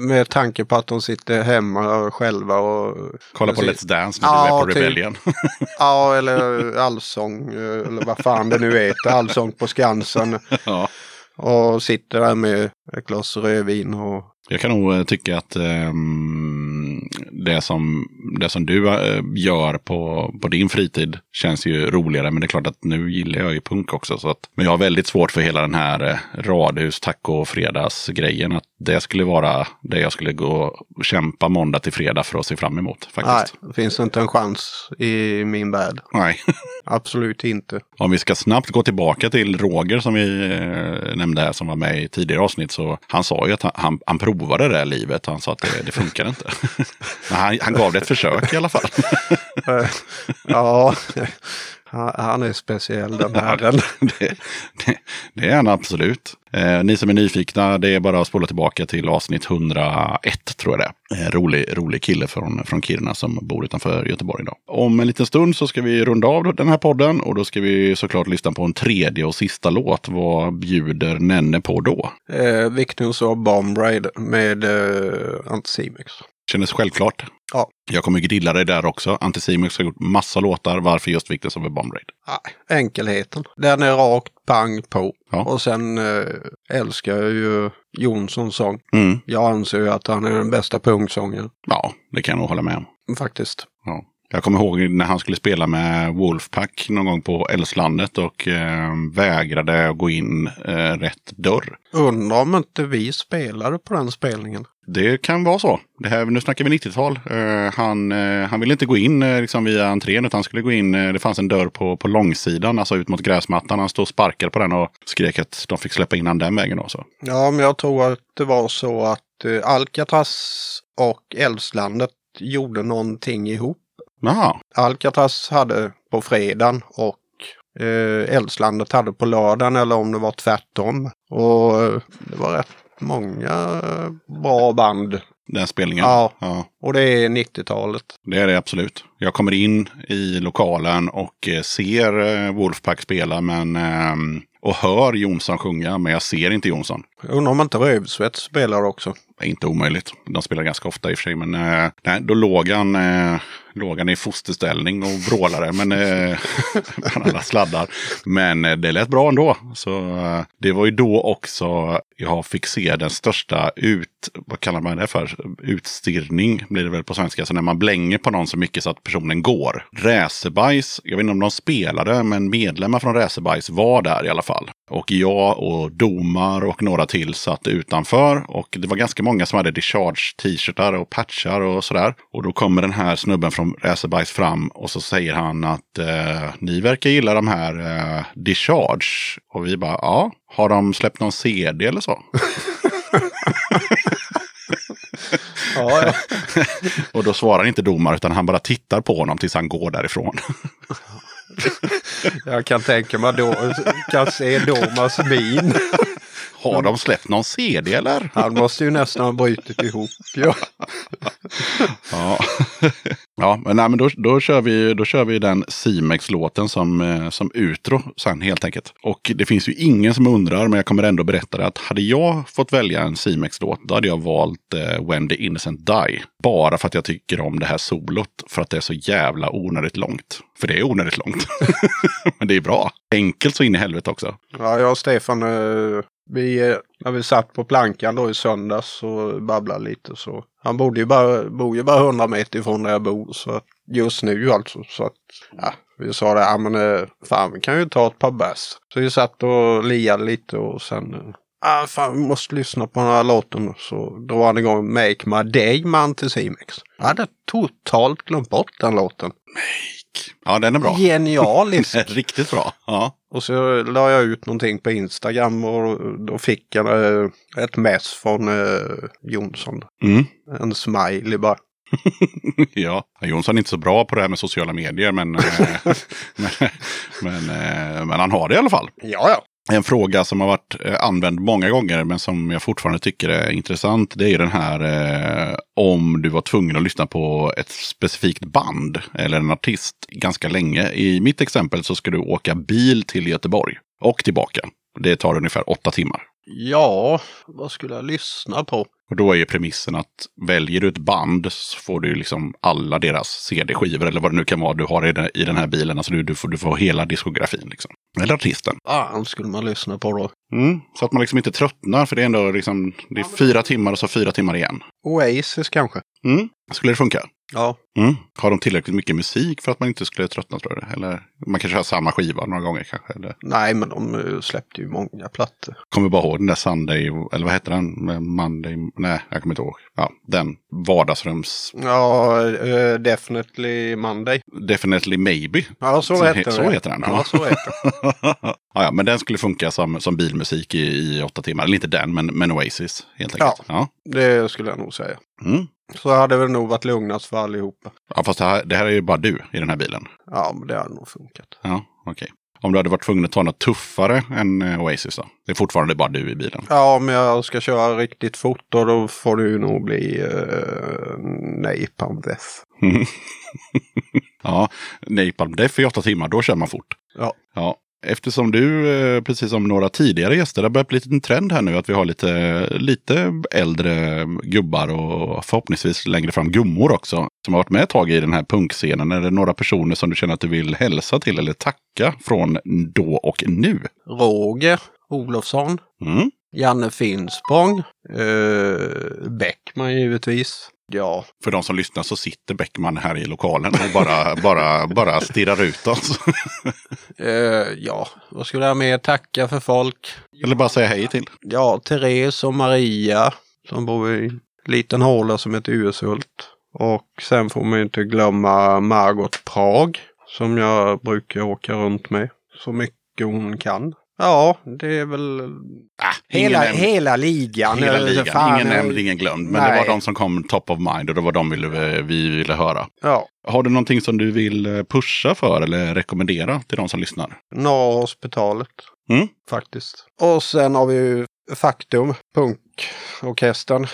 Med tanke på att de sitter hemma själva och...
Kolla på. Let's Dance när
Ja,
du är på
typ.
Rebellion. <laughs>
Ja, eller allsång, eller vad fan det nu heter. Allsång på Skansen. <laughs>
ja.
Och sitter där med ett glas rödvin och...
Jag kan nog eh, tycka att ehm, det, som, det som du eh, gör på, på din fritid känns ju roligare. Men det är klart att nu gillar jag ju punk också. Så att, men jag har väldigt svårt för hela den här eh, radhus taco fredagsgrejen. Att det skulle vara det jag skulle gå och kämpa måndag till fredag för att se fram emot.
Nej,
Faktiskt.
det finns inte en chans i min värld.
Nej. <laughs>
Absolut inte.
Om vi ska snabbt gå tillbaka till Roger som vi eh, nämnde här som var med i tidigare avsnitt. Så han sa ju att han, han, han provade det här livet. Han sa att det, det funkar inte. <laughs> Han, han gav det ett försök i alla fall. <laughs>
Ja, han är speciell den herren.
det, det, det är han absolut. Eh, ni som är nyfikna, det är bara att spola tillbaka till avsnitt 101 tror jag det. Eh, rolig, rolig kille från, från Kiruna som bor utanför Göteborg idag. Om en liten stund så ska vi runda av den här podden och då ska vi såklart lyssna på en tredje och sista låt. Vad bjuder Nenne på då?
Eh, Victims of Bomb Raid med eh, Anticimex.
Kändes självklart.
Ja.
Jag kommer grilla dig där också. Anticimex har gjort massa låtar. Varför just Victims of a Bomb Raid?
Nej, enkelheten. Den är rakt pang på.
Ja.
Och sen eh, älskar jag ju Jonssons sång.
Mm.
Jag anser ju att han är den bästa punksångaren.
Ja, det kan jag nog hålla med om.
Faktiskt.
Ja. Jag kommer ihåg när han skulle spela med Wolfpack någon gång på Älvslandet och eh, vägrade att gå in eh, rätt dörr.
Undrar om inte vi spelade på den spelningen.
Det kan vara så. Det här, nu snackar vi 90-tal. Eh, han, eh, han ville inte gå in eh, liksom via entrén utan han skulle gå in. eh, det fanns en dörr på, på långsidan, alltså ut mot gräsmattan. Han stod och sparkade på den och skrek att de fick släppa in han den vägen. Också.
Ja, men jag tror att det var så att Alcatraz och Älvslandet gjorde någonting ihop.
Jaha,
Alcatraz hade på fredagen och eh, Älvslandet hade på lördagen eller om det var tvärtom. Och eh, det var rätt många eh, bra band.
den spelningen.
Ja.
ja.
Och det är 90-talet.
Det är det absolut. Jag kommer in i lokalen och eh, ser Wolfpack spela men, och hör Jonsson sjunga, men jag ser inte Jonsson.
Jag undrar om inte Rövsvett spelar också.
Det är inte omöjligt. De spelar ganska ofta i och för sig. Men nej, då låg han, låg han i fosterställning och vrålade men, eh, <laughs> bland alla sladdar. Men eh, det lät bra ändå. Så eh, det var ju då också jag fick se den största ut, vad kallar man det för? Utstirrning blir det väl på svenska. Så när man blänger på någon så mycket så att personen går. Räsebajs, jag vet inte om de spelade, men medlemmar från Räsebajs var där i alla fall. Och jag och domar och några till satt utanför. Och det var ganska många som hade discharge t-shirtar och patchar och sådär. Och då kommer den här snubben från Racerbajs fram och så säger han att eh, ni verkar gilla de här eh, discharge. Och vi bara, ja, har de släppt någon CD eller så? <laughs>
Ja, ja. <laughs>
och då svarar inte domar utan han bara tittar på honom tills han går därifrån. <laughs>
Jag kan tänka mig då, kan se Domas min.
Har de släppt någon CD eller?
Han måste ju nästan ha brutit ihop. Ja. <laughs>
Ja, ja men, nej, men då, då, kör vi, då kör vi den Simex-låten som, eh, som utro sen helt enkelt. Och det finns ju ingen som undrar, men jag kommer ändå berätta det, att hade jag fått välja en Simex-låt, då hade jag valt eh, When the Innocent Die. Bara för att jag tycker om det här solot, för att det är så jävla onödigt långt. För det är onödigt långt. <laughs> men det är bra. Enkelt så in i helvete också.
Ja, jag och Stefan, eh, vi, eh, när vi satt på plankan då i söndags och babblade lite så. Han bodde ju bara, bor ju bara 100 meter ifrån där jag bor. Så att just nu alltså. Så att, ja, vi sa det, ja men eh, fan vi kan ju ta ett par bärs. Så vi satt och liade lite och sen, eh, ah, fan vi måste lyssna på den här låten. Så drog han igång Make My Day med Anticimex. Jag hade totalt glömt bort den låten.
Ja, den är bra.
Genialisk! <laughs>
Riktigt bra. Ja.
Och så la jag ut någonting på Instagram och då fick jag eh, ett mess från eh, Jonsson.
Mm.
En smiley bara. <laughs>
ja, Jonsson är inte så bra på det här med sociala medier, men, eh, <laughs> men, men, men han har det i alla fall.
Ja, ja.
En fråga som har varit eh, använd många gånger men som jag fortfarande tycker är intressant. Det är ju den här eh, om du var tvungen att lyssna på ett specifikt band eller en artist ganska länge. I mitt exempel så ska du åka bil till Göteborg och tillbaka. Det tar ungefär åtta timmar.
Ja, vad skulle jag lyssna på?
Och då är ju premissen att väljer du ett band så får du liksom alla deras CD-skivor eller vad det nu kan vara du har i den, här bilen. Alltså du, du, får, du får hela diskografin liksom. Eller artisten.
Fan skulle man lyssna på då?
Mm, så att man liksom inte tröttnar för det är ändå liksom, det är fyra timmar och så fyra timmar igen.
Oasis kanske?
Mm. Skulle det funka?
Ja.
Mm. Har de tillräckligt mycket musik för att man inte skulle tröttna tror du? Eller man kanske har samma skiva några gånger kanske? Eller?
Nej, men de eh, släppte ju många plattor.
Kommer bara ihåg den där Sunday, eller vad heter den? Med Monday, nej jag kommer inte ihåg. Ja, den vardagsrums,
Ja, eh, Definitely Monday.
Definitely Maybe.
Ja, så,
Så
heter
he-
den.
så heter den,
Ja,
ja.
så heter den. <laughs>
ja, ja, men den skulle funka som, som bilmusik i, i åtta timmar. Eller inte den, men, men Oasis helt enkelt. Ja.
Det skulle jag nog säga.
Mm.
Så hade det nog varit lugnast för allihopa.
ja, fast det här, det här är ju bara du i den här bilen.
Ja, men det hade nog funkat.
Ja, okej. Om du hade varit tvungen att ta något tuffare än eh, Oasis då? Det är fortfarande bara du i bilen.
Ja, om jag ska köra riktigt fort då, då får det ju nog bli uh, Napalm Death. <laughs>
ja, Napalm Death i åtta timmar, då kör man fort.
Ja.
Ja, eftersom du, eh, precis som några tidigare gäster, det har börjat bli en trend här nu att vi har lite, lite äldre gubbar och förhoppningsvis längre fram gummor också. Som har varit med ett tag i den här punkscenen. Är det några personer som du känner att du vill hälsa till eller tacka från då och nu?
Roger Olofsson.
Mm.
Janne Finspång. Eh, Bäckman givetvis. Ja,
För de som lyssnar så sitter Bäckman här i lokalen och bara, <laughs> bara, bara stirrar ut oss. <laughs>
eh, ja, vad skulle jag mer tacka för folk?
Eller bara säga hej till.
Ja, Therese och Maria som bor i en liten håla som heter Urshult. Och sen får man ju inte glömma Margot Prag som jag brukar åka runt med. Så mycket hon kan. Ja, det är väl
Ah,
hela,
nämnd-
hela ligan.
Hela ligan. ingen nämnd, ingen glömd. Men det
nej.
var de som kom top of mind och det var de vi vi ville höra.
Ja,
Har du någonting som du vill eh, pusha för eller rekommendera till de som lyssnar?
Norra hospitalet.
Mm.
Faktiskt. Och sen har vi ju Faktum, punkorkestern.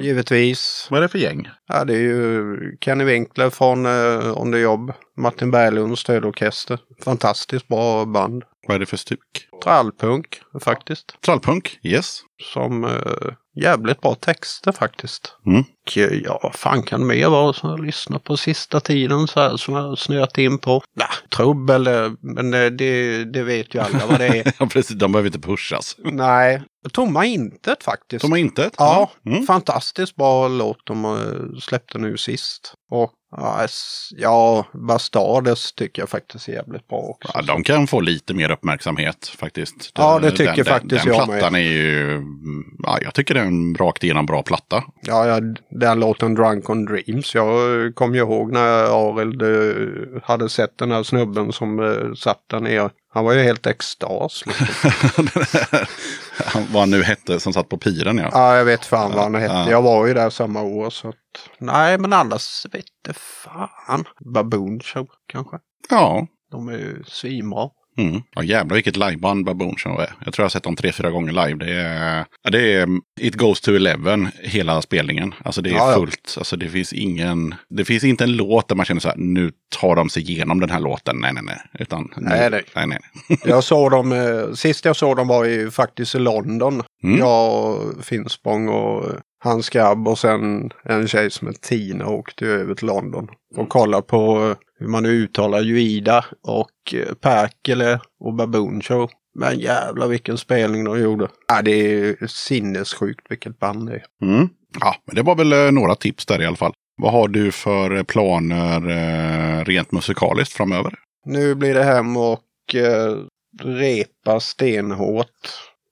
Givetvis.
Vad är det för gäng?
Ja, det är ju Kenny Winkler från uh, On the Job. Martin Berglunds stödorkester. Fantastiskt bra band.
Vad är det för stuk?
Trallpunk faktiskt.
Trallpunk, yes.
Som uh, jävligt bra texter faktiskt.
Mm.
Och eh, ja, vad fan kan det mer vara som jag lyssnar på sista tiden så här som jag snöat in på? Nah, trubbel, eh, men eh, det, det vet ju alla vad det är. <laughs>
Ja, precis. De behöver inte pushas.
Nej, Tomma intet faktiskt.
De har inte ett?
Ja,
Mm.
fantastiskt bra låt de eh, släppte nu sist. Och ja, Bastardes tycker jag faktiskt är jävligt bra också.
Ja, de kan få lite mer uppmärksamhet faktiskt.
Ja, det tycker faktiskt
den
jag
plattan är ju, ja, jag tycker det är en rakt igenom bra platta.
Ja, ja, den låten Drunk on Dreams. Jag kommer ju ihåg när Arild eh, hade sett den här snubben som eh, satt där nere. Han var ju helt extas. Liksom. <laughs>
Han- Vad han nu hette som satt på piren ja.
ja, jag vet fan vad han hette.
Ja.
Jag var ju där samma år så att... Nej, men annars vet det fan. Baboon Show kanske.
Ja.
De är ju svinbra.
Mm. ja jävlar vilket liveband Baboon Show är. Jag tror jag har sett dem tre, fyra gånger live. Det är, ja, det är It Goes to Eleven hela spelningen. Alltså det är
Ja, ja.
fullt. Alltså det finns ingen, det finns inte en låt där man känner så här, nu tar de sig igenom den här låten. Nej, nej, nej. Utan, nu-
Nej, nej.
nej, nej. <laughs>
Jag såg dem, eh, sist jag såg dem var ju faktiskt i London.
Mm.
Jag och Finspång och eh, hans grabb och sen en tjej som heter Tina åkte över till London. Och kolla på eh, hur man uttalar Juida och eh, Perkele och Baboon Show. Men jävlar vilken spelning de gjorde. Ja, det är sinnessjukt vilket band det är.
Mm. Ja, men det var väl eh, några tips där i alla fall. Vad har du för planer eh, rent musikaliskt framöver?
Nu blir det hem och eh, repa stenhårt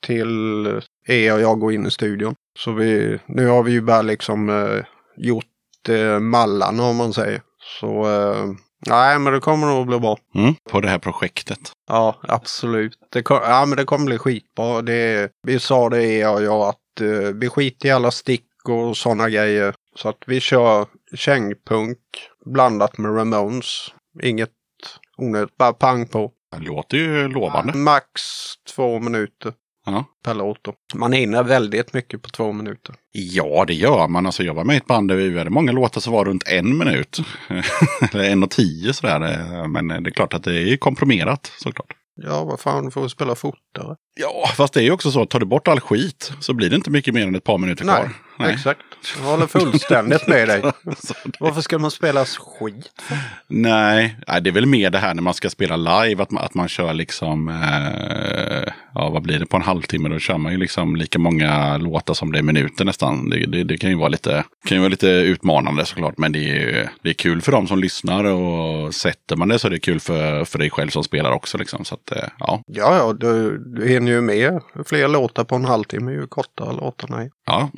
till er och jag går in i studion. Så vi, nu har vi ju bara liksom eh, gjort eh, mallarna om man säger. Så eh, nej, men det kommer nog bli bra.
Mm. På det här projektet.
Ja, absolut. Det, kom, ja, men det kommer bli skitbra. Det, vi sa det er och jag att eh, vi skiter i alla stick och sådana grejer. Så att vi kör kängpunk blandat med Ramones. Inget onödigt, bara pang på.
Det låter ju lovande.
Max två minuter
Ja.
låt. då. Man hinner väldigt mycket på två minuter.
Ja, det gör man. Alltså, jag var med i ett band där vi hade många låtar som var runt en minut. <laughs> Eller en och tio sådär. Men det är klart att det är komprimerat såklart.
Ja, vad fan, får vi spela fortare?
Ja, fast det är ju också så att tar du bort all skit så blir det inte mycket mer än ett par minuter
Nej,
kvar.
Exakt. Jag håller fullständigt med dig. <laughs> Varför ska man spela skit?
Nej, nej, det är väl mer det här när man ska spela live. Att man, att man kör liksom, eh, ja vad blir det på en halvtimme? Då kör man ju liksom lika många låtar som det är minuter nästan. Det, det, det kan ju vara lite, kan ju vara lite utmanande såklart. Men det är, det är kul för de som lyssnar och sätter man det så är det kul för, för dig själv som spelar också. Liksom. Så att, eh, ja,
Ja, ja, du, du hinner ju med fler låtar på en halvtimme ju kortare låtarna är.
ja,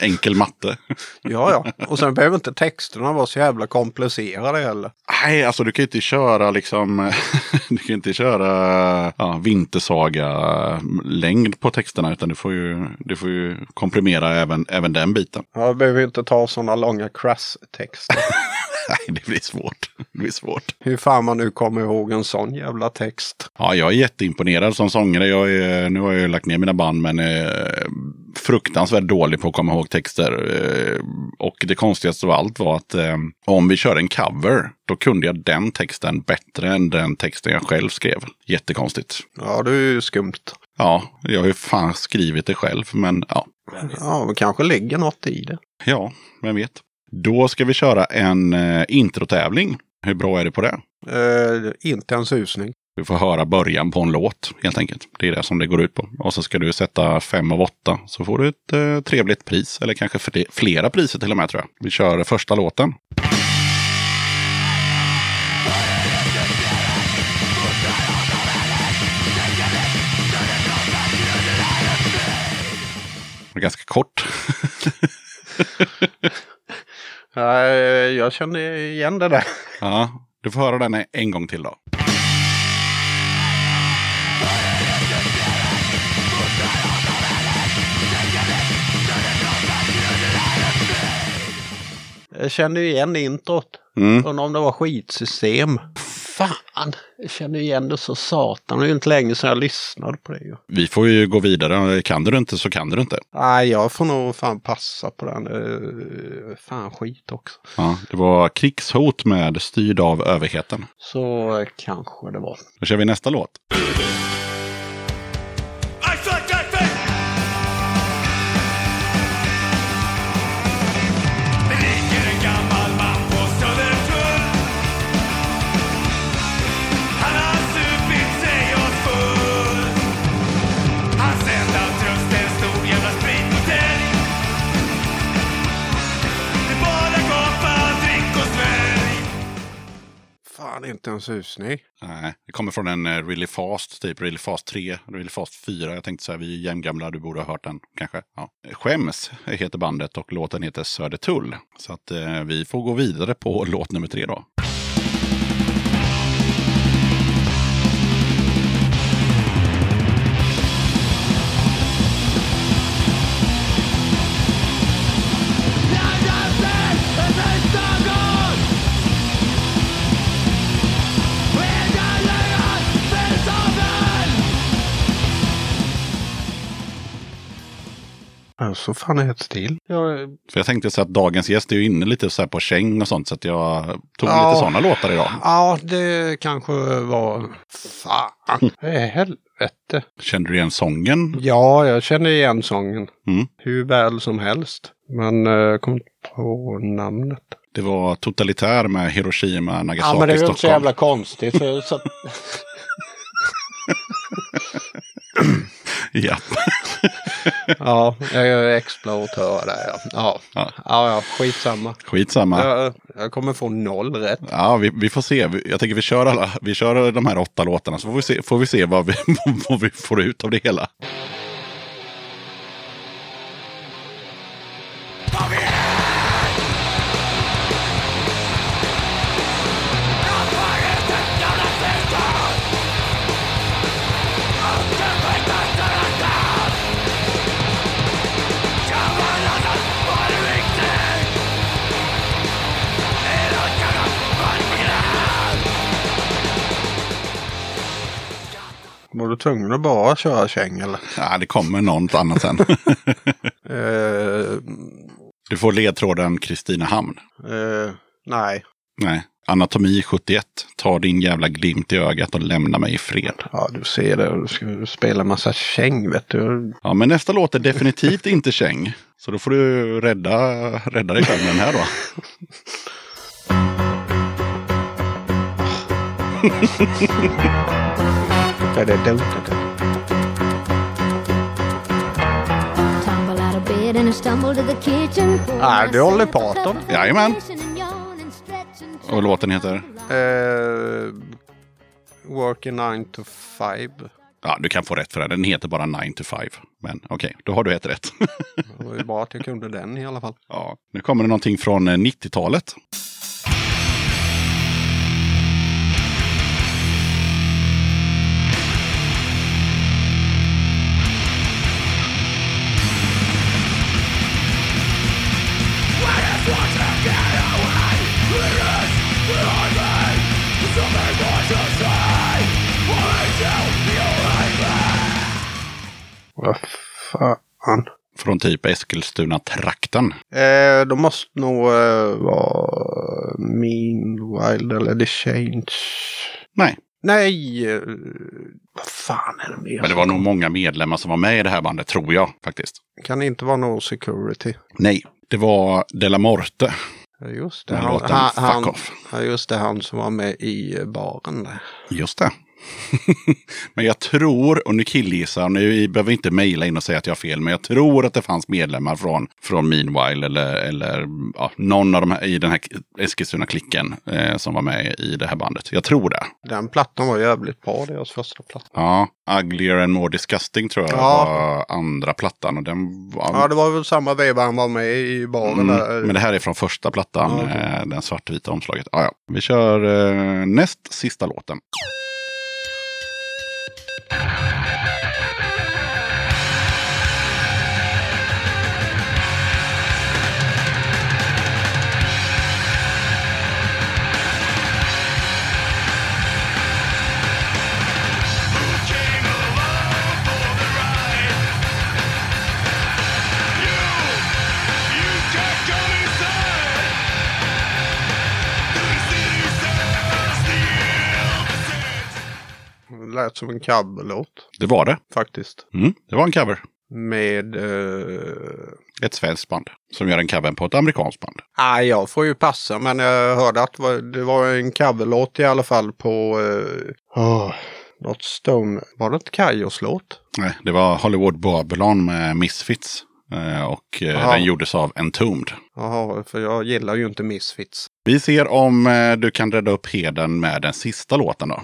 enkel matte.
Ja, ja. Och sen behöver inte texterna vara så jävla komplicerade heller.
Nej, alltså du kan ju inte köra liksom, <laughs> du kan inte köra ja, vintersaga-längd på texterna utan du får ju, du får ju komprimera även, även den biten.
Jag behöver inte ta sådana långa crass-texter. <laughs>
Nej, det blir svårt. Det blir svårt.
Hur fan man nu kommer ihåg en sån jävla text.
Ja, jag är jätteimponerad som sångare. Jag är, nu har jag ju lagt ner mina band men är fruktansvärt dålig på att komma ihåg texter. Eh, Och det konstigaste av allt var att eh, om vi kör en cover, då kunde jag den texten bättre än den texten jag själv skrev. Jättekonstigt.
Ja, det är ju skumt.
Ja, jag har ju fan skrivit det själv, men ja.
Ja, det kanske ligger något i det.
Ja, vem vet. Då ska vi köra en eh, introtävling. Hur bra är det på det?
Eh, inte en susning.
Du får höra början på en låt helt enkelt. Det är det som det går ut på. Och så ska du sätta fem av åtta. Så får du ett eh, trevligt pris. Eller kanske fle- flera priser till och med tror jag. Vi kör första låten. Ganska kort. <laughs>
Jag känner igen det där.
Ja, du får höra den en gång till då.
Jag känner ju igen introt.
Mm.
Undrar om det var skitsystem. Fan, jag känner igen det så satan. Det är ju inte länge sedan jag lyssnade på det.
Vi får ju gå vidare. Kan du inte så kan du inte.
Nej, jag får nog fan passa på den. Fan skit också.
Ja, det var krigshot med styrd av överheten.
Så kanske det var.
Då kör vi nästa låt.
Fan, inte en susning.
Nej, det kommer från en eh, Really Fast, typ Really Fast 3, Really Fast 4. Jag tänkte så här, vi är jämngamla, du borde ha hört den kanske. Ja. Skäms heter bandet och låten heter Södertull. Så att eh, vi får gå vidare på låt nummer tre då.
Alltså fan är det till. Jag,
För jag tänkte så att dagens gäst är ju inne lite så här på käng och sånt. Så att jag tog
Ja.
lite sådana låtar idag.
ja, det kanske var... Fan, i helvete.
Kände du igen sången?
Ja, jag känner igen sången.
Mm.
Hur väl som helst. Men eh, jag kom inte på namnet.
Det var Totalitär med Hiroshima, Nagasaki,
Ja, men det är ju inte så
Stockholm.
jävla konstigt. Så, <laughs>
Ja. <laughs>
ja, jag är exploatör där ja. Ja,
Ja.
ja, ja skitsamma.
Skitsamma.
Jag, jag kommer få noll rätt.
Ja, vi, vi får se. Jag tänker vi kör, alla, vi kör de här åtta låtarna så får vi se, får vi se vad, vi, <laughs> vad vi får ut av det hela.
Du tvungen att bara köra käng eller?
Ja, det kommer något annat sen. <laughs>
Eh,
Du får ledtråden Kristinehamn.
eh, nej.
Nej. Anatomi 71. Ta din jävla glimt i ögat och lämna mig i fred.
Ja, du ser det. Du ska spela massa käng vet du.
Ja, men nästa låt är definitivt inte käng. Så då får du rädda, rädda dig själv med den här då. <laughs>
To the kitchen.
Ah, det är Dolly Parton.
Jajamän. Och låten heter?
Eh, working 9 to 5.
Ja, du kan få rätt för det. Den heter bara 9 to 5. Men okej, då har du ett rätt.
Det var ju bra att jag kunde den i alla fall.
ja, nu kommer det någonting från eh, 90-talet.
Vad fan.
Från typ Eskilstuna-trakten.
Eh, de måste nog eh, vara Meanwhile eller The Change.
Nej,
Nej! Eh, vad fan är det mer?
men det var nog många medlemmar som var med i det här bandet, tror jag faktiskt.
Kan det inte vara No Security?
Nej, det var Della Morte.
Ja, Just det. Han,
låten
han,
Fuck
han,
Off.
ja, just det. Han som var med i baren där.
Just det. <laughs> Men jag tror, och nu killgissar, nu behöver inte mejla in och säga att jag har fel, men jag tror att det fanns medlemmar från, från Meanwhile eller, eller ja, någon av de här i den här Eskilstuna-klicken eh, som var med i det här bandet. Jag tror det.
Den plattan var jävligt bra, deras första platta.
Ja, Uglier and More Disgusting tror jag
Ja.
var andra plattan. Och den var,
Ja, det var väl samma veva han var med i baren.
Mm, men det här är från första plattan,
Ja, okej.
eh, den svartvita omslaget. Ja, ja. Vi kör eh, näst sista låten.
Lät som en coverlåt
Det var det.
faktiskt.
Mm, det var en cover.
Med... Eh...
Ett svenskt band som gör en cover på ett amerikanskt band.
Nej, jag får ju passa, men jag hörde att det var, en coverlåt i alla fall på... Eh... Oh, något Stone... Var det inte Kajos låt?
Nej, det var Hollywood Babylon med Misfits. Eh, och eh,
Jaha.
den gjordes av Entombed.
Jaha, för jag gillar ju inte Misfits.
Vi ser om eh, du kan rädda upp heden med den sista låten då.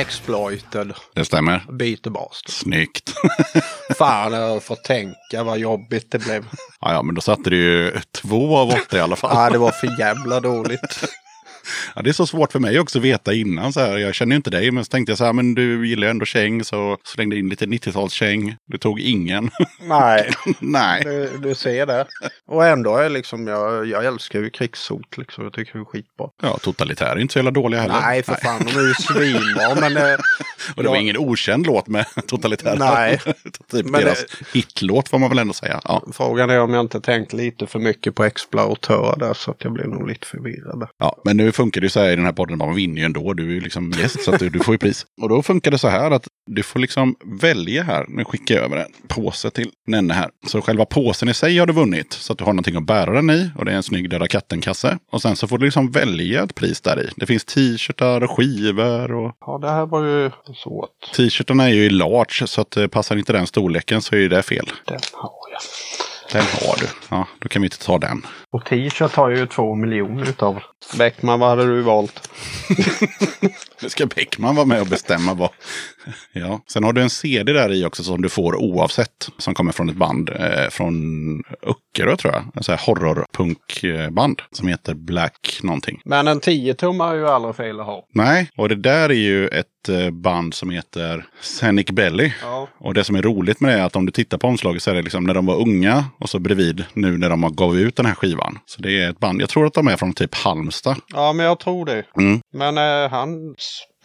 Exploited.
Det stämmer.
Beat the Bastard.
Snyggt. <laughs>
Fan, jag får tänka vad jobbigt det blev.
ja, ja, men då satte du ju två av åtta i alla fall.
Ja, det var för jävla dåligt.
Ja, det är så svårt för mig också att veta innan. Så här. Jag känner ju inte dig, men så tänkte jag så här, men du gillar ju ändå käng, så slängde in lite 90-talskäng. Du tog ingen. <laughs>
Nej, <laughs>
Nej.
du, du ser det. Och ändå är liksom, jag, jag älskar ju krigshot liksom. Jag tycker det är skitbra.
Ja, totalitär är inte så jävla dåliga heller.
Nej, för fan, de är ju svinbra. Men, eh, <laughs>
Och det var
Ja.
ingen okänd låt med totalitär.
Nej.
typ
Men
deras hitlåt får man väl ändå säga. Ja.
frågan är om jag inte tänkt lite för mycket på exploatör där så att jag blir nog lite förvirrad.
Ja, men nu funkar det ju så här i den här podden, man vinner ju ändå. Du är ju liksom gäst så att du, du får ju pris. Och då funkar det så här att du får liksom välja här. Nu skickar jag över en påse till Nenne här. Så själva påsen i sig har du vunnit. Så att du har någonting att bära den i. Och det är en snygg Döda katten-kasse. Och sen så får du liksom välja ett pris där i. Det finns t-shirtar och skivor och
Ja, det här var ju svårt.
t-shirtarna är ju i large. Så att eh, passar inte den storleken så är ju det fel.
Den har jag.
Den har du. Ja, då kan vi inte ta den.
Och t-shirt har ju två miljoner utav. Bäckman, vad hade du valt? <laughs>
Nu ska Bäckman vara med och bestämma vad. Ja. Sen har du en CD där i också som du får oavsett. Som kommer från ett band eh, från Öckerö tror jag. En sån här horrorpunkband som heter Black någonting.
Men en 10-tummare är ju aldrig fel att ha.
Nej, och det där är ju ett eh, band som heter Scenic Belly.
Ja.
Och det som är roligt med det är att om du tittar på omslaget så är det liksom när de var unga och så bredvid nu när de har gav ut den här skivan. Så det är ett band, jag tror att de är från typ Halmstad.
Ja, men jag tror det.
Mm.
Men eh, han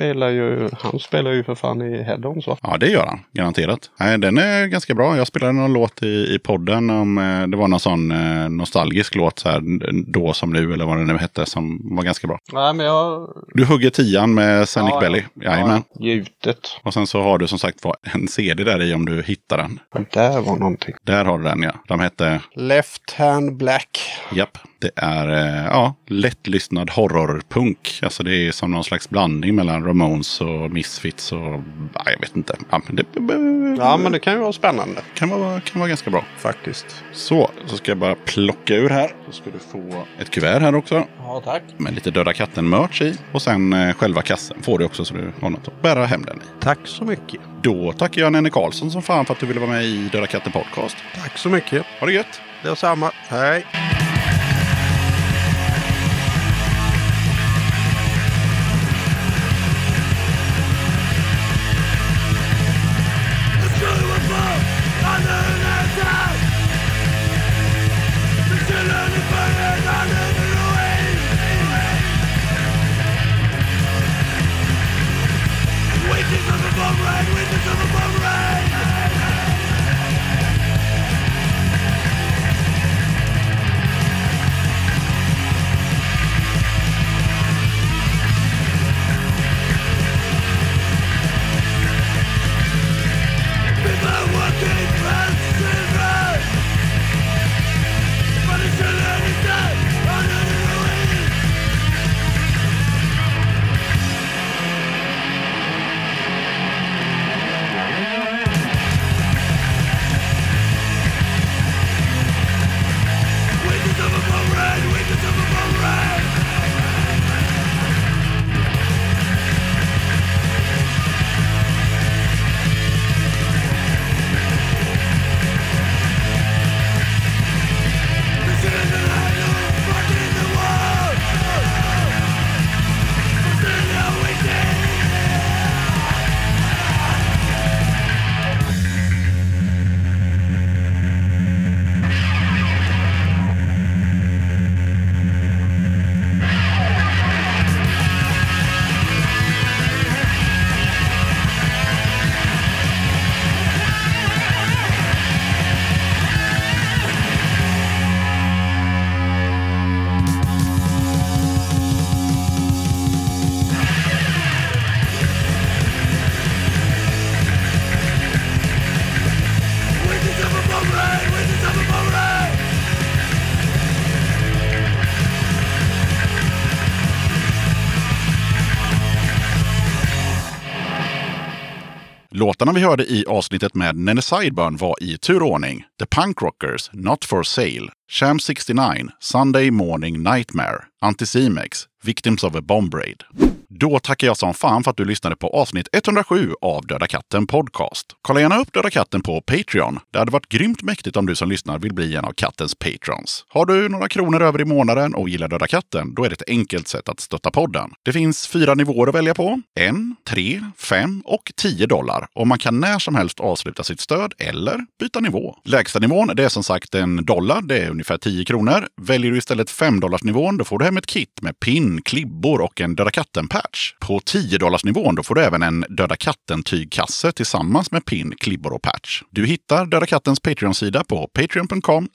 spelar ju, han spelar ju för fan i Head-Ons va?
Ja, det gör han. Garanterat. Nej, den är ganska bra. Jag spelade någon låt i, i podden om eh, det var någon sån eh, nostalgisk låt så här, då som nu eller vad det nu hette som var ganska bra.
Nej, men jag...
Du hugger tian med Scenic
Ja, ja.
Belly. Jajamän.
Gjutet.
Och sen så har du som sagt var en CD där i om du hittar den.
Där var någonting.
Där har du den ja. De hette,
Left Hand Black.
japp, det är eh, ja, lättlyssnad horrorpunk. Alltså det är som någon slags blandning mellan Ramones och Misfits och ja, jag vet inte. Ja, men det
Ja, men det kan ju vara spännande.
kan vara, kan vara ganska bra.
Faktiskt.
Så, så ska jag bara plocka ur här. Så ska du få ett kuvert här också.
Ja, tack.
Med lite Döda katten-merch i. Och sen eh, själva kassen får du också så du har något att bära hem den i.
Tack så mycket.
Då tackar jag Nenne Karlsson som fan för att du ville vara med i Döda katten podcast.
Tack så mycket.
Ha det gött!
Detsamma. Hej.
above the witness of above rain Låtarna vi hörde i avsnittet med Nene Sideburn var i turordning The Punk Rockers, Not For Sale, Sham 69, Sunday Morning Nightmare, Anticimex, Victims of a Bomb Raid. Då tackar jag som fan för att du lyssnade på avsnitt 107 av Döda katten Podcast. Kolla gärna upp Döda katten på Patreon. Det hade varit grymt mäktigt om du som lyssnar vill bli en av kattens patrons. Har du några kronor över i månaden och gillar Döda katten, då är det ett enkelt sätt att stötta podden. Det finns fyra nivåer att välja på. En, tre, fem och tio dollar. Och man kan när som helst avsluta sitt stöd eller byta nivå. Lägsta nivån, det är som sagt en dollar. Det är ungefär 10 kronor. Väljer du istället 5 dollars nivån, då får du hem ett kit med pin, klibbor och en Döda patch. På 10 nivån då får du även en Döda katten-tygkasse tillsammans med pin, klibbor och patch. Du hittar Döda kattens Patreon-sida på patreon.com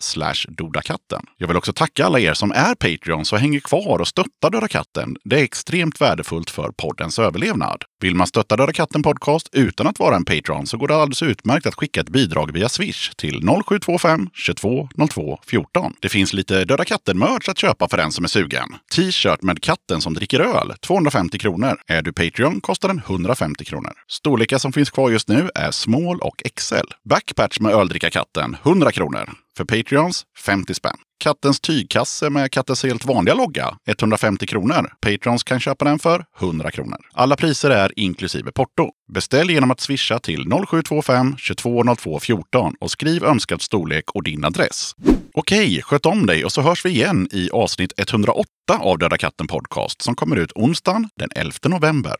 dodakatten. Jag vill också tacka alla er som är Patreons och hänger kvar och stöttar Döda katten. Det är extremt värdefullt för poddens överlevnad. Vill man stötta Döda katten Podcast utan att vara en Patreon så går det alldeles utmärkt att skicka ett bidrag via Swish till 0725 22 02 14. Det finns lite Döda katten-merch att köpa för den som är sugen. T-shirt med katten som dricker öl, 250 kronor. Är du Patreon kostar den 150 kronor. Storlekar som finns kvar just nu är small och XL. Backpatch med öldrickarkatten, 100 kronor. För Patreons 50 spänn. Kattens tygkasse med kattens helt vanliga logga, 150 kronor. Patrons kan köpa den för 100 kronor. Alla priser är inklusive porto. Beställ genom att swisha till 0725 2202 14 och skriv önskad storlek och din adress. Okej, sköt om dig och så hörs vi igen i avsnitt 108 av Döda katten Podcast som kommer ut onsdagen den 11 november.